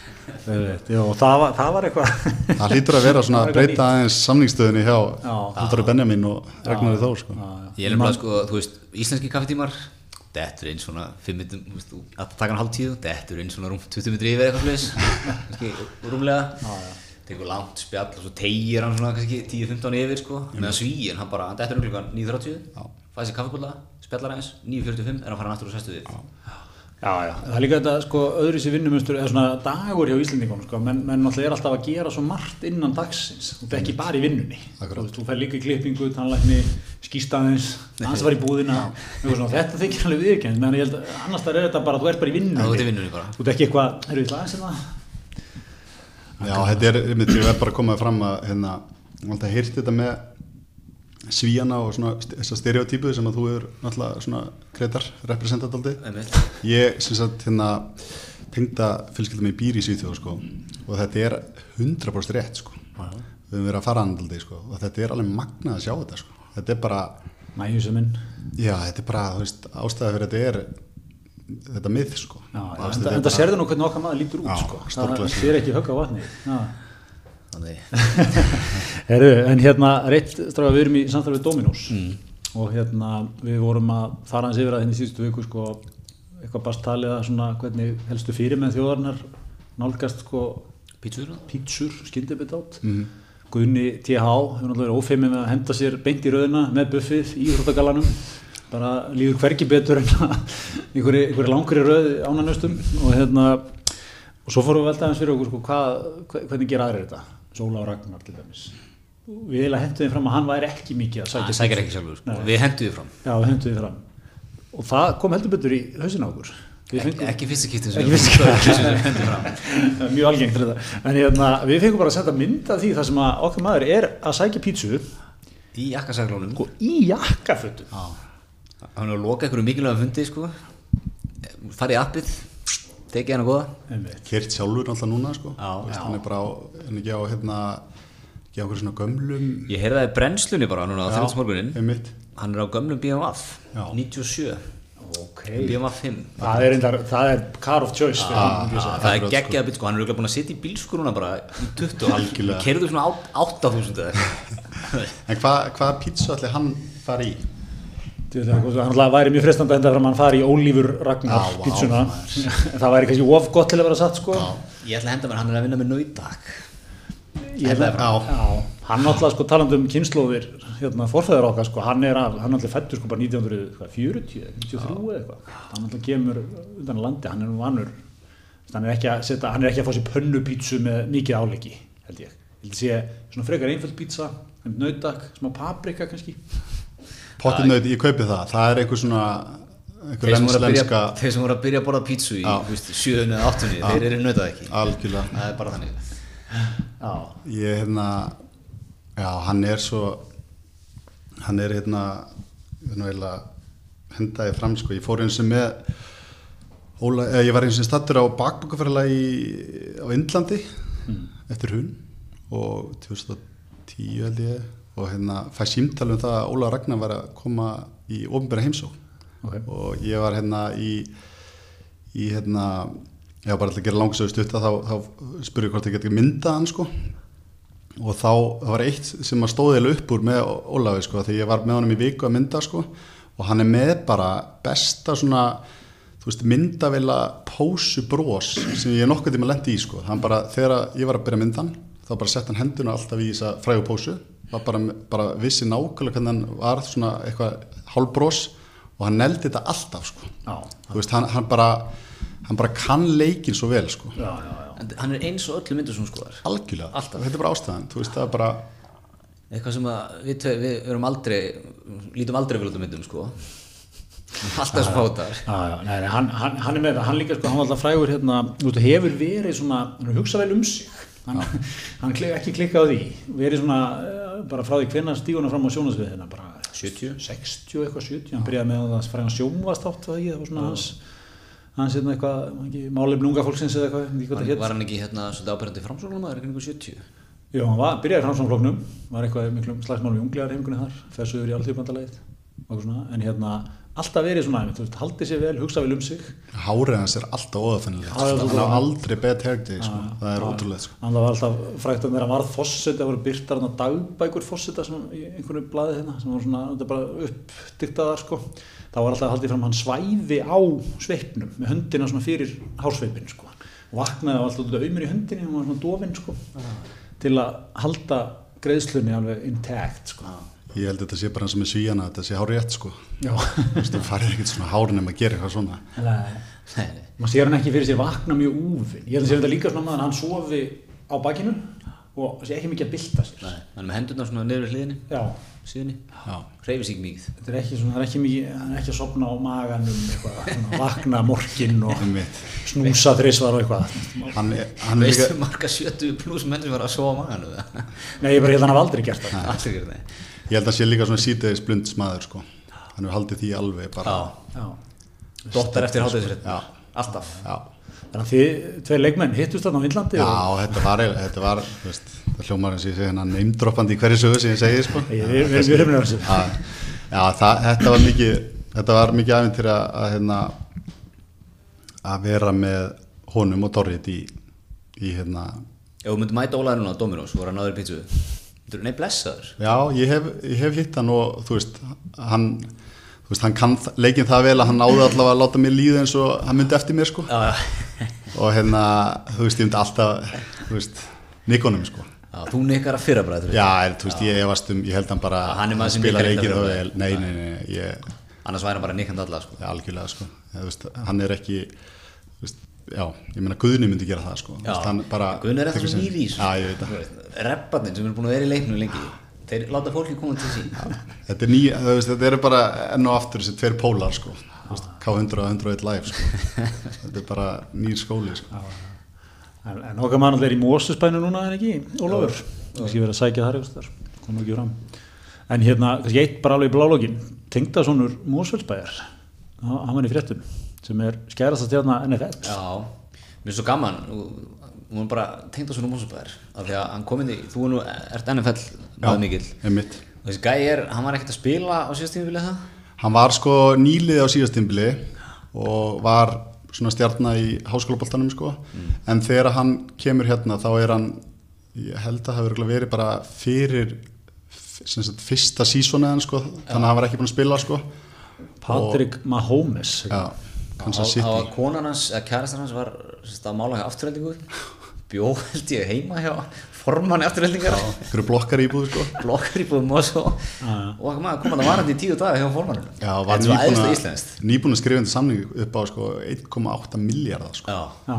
Alveg, Jó, það var, það var eitthvað Það hlýtur að vera svona að Það breyta aðeins samningsstöðunni hjá Já. Halldóri Benjamin og Ragnarður Þór, sko. Ég er nefnilega sko, þú veist, íslenski kaffitímar Dettur inn svona 5 minnum, þú veist, að taka hann hálf tíu Dettur inn svona rúm 20 mitri yfir eitthvað Kannski rúmlega. Tekur langt spjall og svo tegir hann svona kannski 10-15 yfir sko. Meðan svíin, hann bara, dettur inn klukkan 9.30 Fæði sér kaffibólla, spjallar aðeins 9.45 er hann farin aftur og sestu við Já, já, það er líka þetta sko öðru sér vinnumustur eða svona dagur hjá Íslendingum sko, menn, menn náttúrulega er alltaf að gera svo margt innan dagsins, þú er ekki bara í vinnunni. Þú, þú fær líka í klippingu, tannlækni skýstaðins, annars var í búðina svona, þetta þykir alveg viðkjönd menn ég held að annars þar er þetta bara, þú ert bara í vinnunni. Þú ert í vinnunni bara. þú ert ekki eitthvað, erum við aðeins hérna. Já, þetta er, einmitt, ég verð bara að koma fram að, hérna, alltaf heyrti þetta með svíjana og svona st- þessa stereotypu sem að þú er náttúrulega svona aldrei. Einmitt. Ég, sem sagt, hérna, tengda fjölskyldum í býr í Svíþjóð, sko, og þetta er 100% rétt, sko. Við höfum verið að fara andaldi, sko, og þetta er alveg magnað að sjá þetta, sko. Þetta er bara, Næjusuminn já, þetta er bara, þú veist, ástæða fyrir þetta er þetta mið, sko. Já, já, en þetta það bara- sérðu nú hvernig okkar maður lítur út Já, sko. það sér ekki högg á vatni Já. Heru, en hérna reitt stráka við erum í samþarfið Dominós og hérna við vorum að fara hans yfir að henni síðustu viku sko, eitthvað bast talið að svona hvernig helstu fyrir með þjóðarinnar nálgast sko pítsur pítsur, skyndibit átt Guðni TH hefur náttúrulega verið ófeimið með að henda sér beint í rauðina með buffið í Íþróttagallanum bara líður hvergi betur en einhverju, einhverju langri rauð ánanöstum og hérna og svo fórum við velta aðeins fyrir okkur sko, hvað, hve- hvernig gera aðrir þetta Sóla og Ragnar til dæmis. Við hentum við fram að hann væri ekki mikið að sækja sækir ekki sjálfur, sko. Nei. við henduðum fram. Já, við við fram. Og það kom heldur betur í hausin á okkur. Fengum, ekki fyrstu kýttu ekki fyrstu kýttu mjög algengt en hérna, við fengum bara að setja mynda því það sem okkar maður er að sækja pítsu í jakkasaglónum sko, í jakkafötum. Hann er að loka einhverju mikilvæga fundi sko. farið appið tekið hann að goða kert sjálfur alltaf núna sko. Vist, hann er bara á, hann er ekki á hérna ekki á einhverju svona gömlum ég heyrði það í brennslunni bara núna á þjóðsmorgunin hann er á gömlum BMF 97 Okay. BMF5 það er, reyndar, það er car of choice ah, ah, það. Er geggjað bit sko, hann er auðvitað búin að setja í bílskuruna bara í 20 og kerður svona 8000 en hvað hva pítsu ætli hann fari í? Hann væri mjög frestand að enda fram að hann fari í ólífur Ragnar ah, pítsuna það væri kannski of gott til að vera satt sko. ég ætla að henda mér hann er að vinna með nautak. Hann náttúrulega sko taland um kynnslóðir hérna forfæður okkar sko hann er náttúrulega fættur sko bara 1940 93 eða eitthvað. Hann náttúrulega kemur undan landi hann er nú vannur hann er ekki að setja hann er ekki að fá sér pönnupítsu með mikið áleggi held ég. Held að sé svona frekar einföld pítsa nautak, smá paprika kannski potið nauti, ég kaupi það það er eitthvað svona sem, byrja, þeir sem voru að byrja að borða pítsu í 7. eða 8. þeir eru nautað ekki algjörlega það er bara þannig Já. Ég hérna, já hann er svo, hann er hérna, hendaði fram sko, ég fór eins og með, Óla, eða, ég var eins og stattur á bakbúkafærlega á Indlandi mm. eftir hún og 2010 held ég og hérna fæði símtali um það að Óla Ragnar var að koma í ofinbæra heimsó okay. og ég var hérna í, í hérna Já, bara alltaf að gera langsögu stutt að þá, þá spurði hvort ég geti myndað hann sko. Og þá var eitt sem að stóðilega upp úr með Ólafi sko því ég var með honum í viku að mynda sko. Og hann er með bara besta svona þú veist myndavila pósu brós sem ég nokkuð tíma lendi í sko. Hann bara þegar ég var að byrja myndan þá bara sett hann henduna alltaf í þessa frægu pósu. var bara, bara vissi nákvæmlega hvernig hann var svona eitthvað hálf brós og hann neldi þetta alltaf sko Já. þú veist hann, hann bara hann bara kann leikin svo vel sko. já, já, já. hann er eins og öllu myndur sem skoðar algjörlega, Alltaf. þetta er bara ástæðan veist, er bara... eitthvað sem við, við erum aldrei lítum aldrei vel út af myndum sko. alltaf svo fátar hann, hann, hann er með það, hann líka sko, hann var alltaf frægur hérna, hefur verið svona, hugsa vel um sig hann, hann ekki klikka á því verið svona, bara frá því hvernig stíguna fram á sjónasviðina bara 70, 60 eitthvað 70, hann byrjaði með það frægan sjónvastátt það var svona hans hans er eitthvað, málefn unga fólksins eða eitthvað var, var hann ekki hérna svolítið ábyrgandi framsóknum að það ekki einhver 70? Jú, hann var, byrjaði framsóknfloknum var eitthvað miklu slagsmál við unglegar heimingunni þar þessu yfir í alltíðbandalegið en hérna alltaf verið svona veist, haldið sér vel, hugsa vel um sig Hárið hans er alltaf óðafennilegt hann er aldrei bet hergdi sko. það er ótrúlega sko. hann var alltaf frækt að vera varð fósitt það voru byrtar dagbækur fósitta í einhvern blaði hérna sem var svona bara uppdiktaðar sko þá var alltaf haldið fram hann svæði á sveipnum með höndina svona fyrir hársveipin sko. vaknaði alltaf auðmur í höndinni og var svona dofinn sko, til að halda greiðslunni alveg intakt sko. Ég held að þetta sé bara eins og með svíjana þetta sé hár rétt sko þú farir ekkert svona hárinn ef maður gerir eitthvað svona. Nei, maður sér hann ekki fyrir sér vakna mjög úfinn. Ég held að sé þetta líka svona að hann sofi á bakinu og sé ekki mikið að bylta sér. Nei, hann er með hendurna svona nefnir hliðinni. Já. Síðan hreyfis ekki mikið. Þetta er ekki, svona, það er ekki mikið, hann er ekki að sopna á maganum eitthvað, vakna morgin og snúsa þrísvar og eitthvað. Hann hann veistu líka... marga 70 pluss menn sem var að sofa á maganum nei, ég bara held að hann haf aldrei gert það. Aldrei gert það ég held að sé líka svona sítiðis blund smaður sko. hann hefur haldið því alveg bara dottar eftir haldið sér alltaf já Þannig að þið, tvei leikmenn, hittust þarna á Vindlandi? Já, og... þetta var, þetta var, veist, það hljómar eins og ég segi hérna neymdroppandi í hverju sögu sem ég segi, sko. Ég mjög hrifnir af þessu. Já, það, þetta var mikið, þetta var mikið aðvindir að, að, hérna, að vera með honum og Dorrit í, í, hérna. Já, þú myndi mæta Ólaður núna á Dominós, voru hann aður pítsuðu. Þú er nefn blessaður. Já, ég hef, ég hef hitt hann og, þú veist, hann þú veist, hann kann leikin það vel að hann náði allavega að láta mér líða eins og hann myndi eftir mér sko. Já, já. og hérna, þú veist, ég myndi alltaf þú veist, nikonum sko. Já, Þú nikar að fyrra bara Já, þú veist, ég efast um, ég held hann bara hann að spila leikin það vel, nei, nei, nei ég, annars væri hann bara nikand alla sko. Já, algjörlega sko, þú veist, hann er ekki þú veist, já, ég meina Guðni myndi gera það sko. Guðni er eftir nýrís Repparnir sem er búin að vera í leiknum lengi þeir láta fólki koma til sín. Þetta er, ný, veist, þetta er bara enn og aftur þessi tveir pólar sko. K100 og 101 live sko. þetta er bara nýr skóli sko. en, okkar mann er í Mósusbænu núna en ekki, Ólafur? Kannski verið að sækja þar eitthvað koma ekki fram. En hérna, kannski eitt bara alveg í blálogin Tengdasónur Mósfellsbæjar hann var í fréttum sem er skærast að stjárna NFL Já, mér er svo gaman hún er bara Tengdasónur Mósfellsbæjar af því að hann kom inn í, þú er nú ert NFL mjög mikil einmitt. þessi gæi er, hann var ekkert að spila á síðastímfili það? Hann var sko nýlið á síðastímfili og var svona stjarnar í háskólaboltanum sko mm. en þegar hann kemur hérna þá er hann ég held að það hefur verið bara fyrir sagt, fyrsta sísóniðan sko, þannig að hann var ekki búin að spila sko. Patrick Mahomes Já, Kansas City. Á konan hans, eða kærastar hans var að mála hjá afturhaldingu bjó held ég heima hjá formann afturhaldingar Hverju blokkar íbúð sko. Blokkar íbúðum og svo. Og maður kom að það varandi í tíu daga hjá formann Já, var nýbúin að skrifa þetta samning upp á sko 1,8 miljardar sko. Já, já.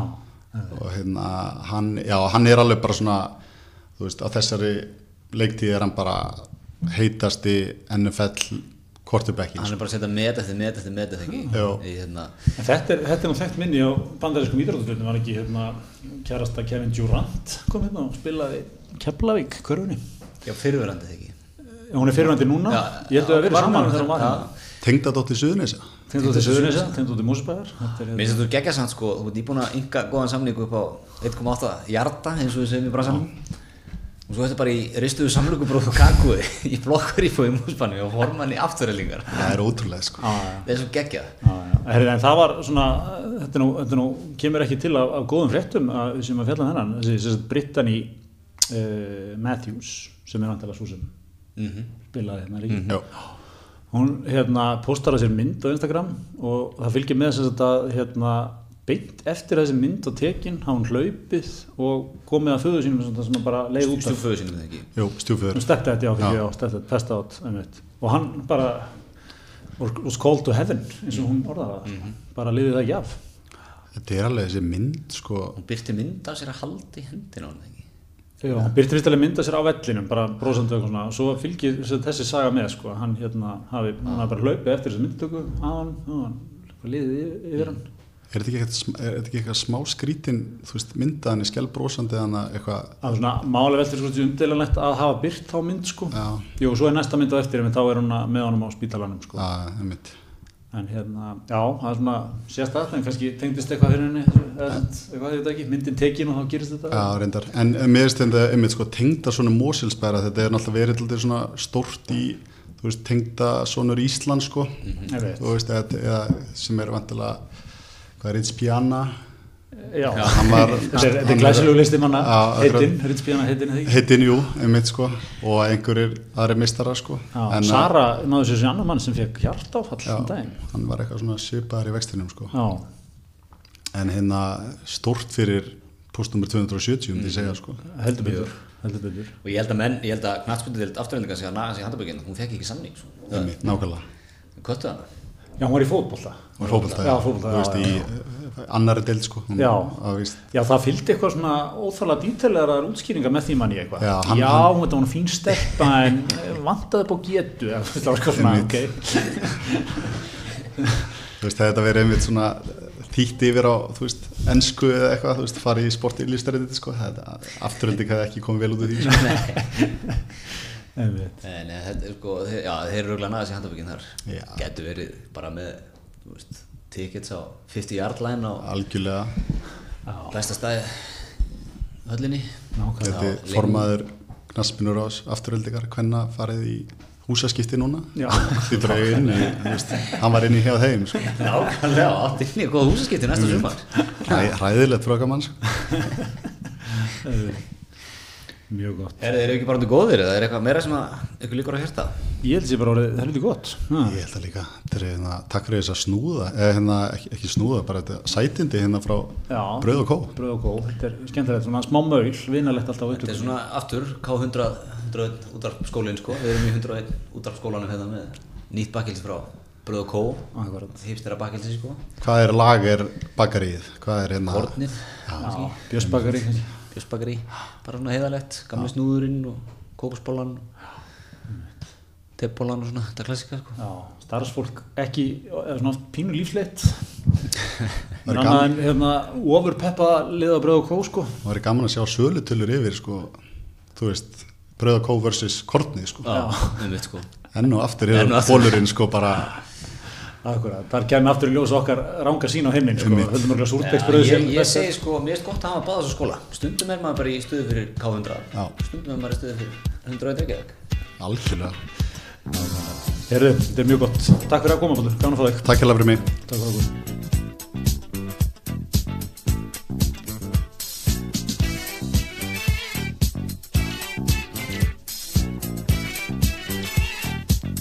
Og hérna hann, já, hann er alveg bara svona þú veist, á þessari leiktíð er hann bara heitasti NFL quarterbacking hann er bara að setja met eftir met eftir met eftir ekki? Hérna. þetta er, er nú þekkt minni á bandarískum ídrátturflutinu var ekki hérna kærasta Kevin Durant kom hérna og spilaði Keflavík körfunni? Já fyrirverandi þegar ekki hún er fyrirverandi núna. Já, ég held að það að vera saman þegar hún var hérna. Tengdadóttir Suðunesa Tengdadóttir Suðunesa, tengdadóttir Músbæðar Mér finnst þetta geggjast sann sko, þú ert íbúin að ynga góðan samlingu upp á 1,8 hjarta eins og við segjum í bransanum og svo þetta bara í ristuðu samlugubróð og kakui í blokkar í fóði múspanni og formann í afturreilingar það er ótrúlega sko. Það er svo geggja en það var svona, þetta nú, þetta nú kemur ekki til af, af góðum fréttum að, sem að fjalla um þennan, þessi Brittany uh, Matthews sem er vantilega svo sem mm -hmm. spilaði hérna líka mm -hmm. hún hérna postar að sér mynd á Instagram og það fylgir með þess að hérna beint eftir þessi mynd og tekin hafa hún hlaupið og komið að föðu sínum sem bara leið út stjúföðu sínum þegar ekki? Jú, stjúföður Stettætt, já, já. Stettætt, pest átt og hann bara was called to heaven eins og hún orðaða mm -hmm. bara liðið það ekki af. Þetta er alveg þessi mynd sko. Hún byrti mynd af sér að haldi hendina á henni Já, hann byrti fyrstilega mynd af sér á vellinum bara brosandu og svona. Og svo fylgir þessi saga með sko hann hérna hafi, hann hafi bara hlaupið eftir þessi myndtöku á hann, á hann liðið yfir hann Er þetta ekki eitthvað smá skrítin veist, myndaðan í skjálbrósandi eða eitthvað? Það er svona málega veldur sko umdelanlegt að hafa byrt þá mynd sko. Jú, svo er næsta mynd á eftir en þá er hún með honum á spítalanum sko. Já, það er mitt. En hérna, já, það er svona sérstaklega, en kannski tengdist eitthvað fyrir henni, eða eitthvað þetta ekki, myndin tekin og þá gerist þetta. Já, reyndar. En mér finnst þetta einmitt sko tengda svona mósilsbæra, þetta er náttúrulega verið alltaf svona hvað er Ritz Piana. Já, var, þetta er glæsilegu listi manna heitinn, Ritz Piana heitinn heitinn, jú, einmitt sko. Og einhverjir aðri mistara sko. Já, en Sara náðu sér sér annar mann sem fekk hjartáfall já, um hann var eitthvað svona svipaðar í vextinum sko. Já. en hérna stort fyrir postnummer 270 um því segja sko. Heldur byrjur og ég held að menn, ég held að knallspundið afturhendinga sig að naga sig í handaböginn hún fekk ekki samning sko. nákvæmlega. Kvöttu hann Já, hún var í fótbollta. Fótbollta, já. Þú veist, í uh, annari deild, sko. Já, já, það fylgdi eitthvað svona óþálega dítilegar útskýringa með því manni eitthvað. Já, hann, já hún veit að hún er fín steppa en eh, vantaði búið getu, eða það var eitthvað svona, ok. Þú veist, þetta verið einmitt svona þýtt yfir á, þú veist, ennsku eða eitthvað, þú veist, farið í sporti í lífstæriðið, sko. Afturöldi hefði ekki komið vel út úr því, sko. En þetta er sko já, þeir eru röglega næðast í handabökinn þar. Getur verið bara með veist, tickets á 50 yard line á algjörlega. Besta stæði höllinni. Þetta er formaður Knaspinur Ás afturöldingar hvenna farið í húsaskipti núna? Því ég inn hann var inn í hefð heim sko. nákvæmlega, átt inn í góð húsaskipti næsta sumar. Ræðilegt frákamann sko. Mjög gott. Er þeir ekki bara undir góðir eða er eitthvað meira sem að ykkur líkur að hérta? Ég held að það er bara orðið, það er litið gott. Ha. Ég held að líka, þetta er hérna, takk fyrir þess að snúða, eða hérna, ekki, ekki snúða, bara þetta sætindi hérna frá Já, Bröð og Kó. Bröð og Kó, þetta er skemmtilegt, svona smá mögl, vinalegt alltaf. Þetta er svona aftur, K100, 101 útdarpsskólinn sko, við erum í 101 útdarpsskólanum hérna með nýtt bakkilsi frá Bröð og Kó, hipstera bakkilsi sko. Hvað er lager bakkarið? Hvað er hérna? Hortnið. Bjössbakari bara svona heiðalegt, gamle snúðurinn og kókusbólan teppolan og svona, þetta klassika sko. Já, starfsfólk ekki, eða svona pínu lífsleitt en annað en hérna ofur peppa liða bröð og kó sko. Það var gaman að sjá sölutölur yfir sko, þú veist, bröð og kó versus kortni sko. Já, um veit sko. Enn og aftur er bólurinn sko bara Akkurat, þar kemur aftur í ljós okkar ranga sín á heiminn sko, höldum okkur Já, súrteksbröð ég, ég segi sko, mér finnst gott að hafa báða svo skóla. Stundum er maður bara í stuðu fyrir K100 Já. stundum er maður í stuðu fyrir 100 Reykjavík. Algjörlega. Herðu, þetta er mjög gott. Takk fyrir að koma, Baldur, gaman að fá þig. Takk hérlega fyrir mig. Takk fyrir að koma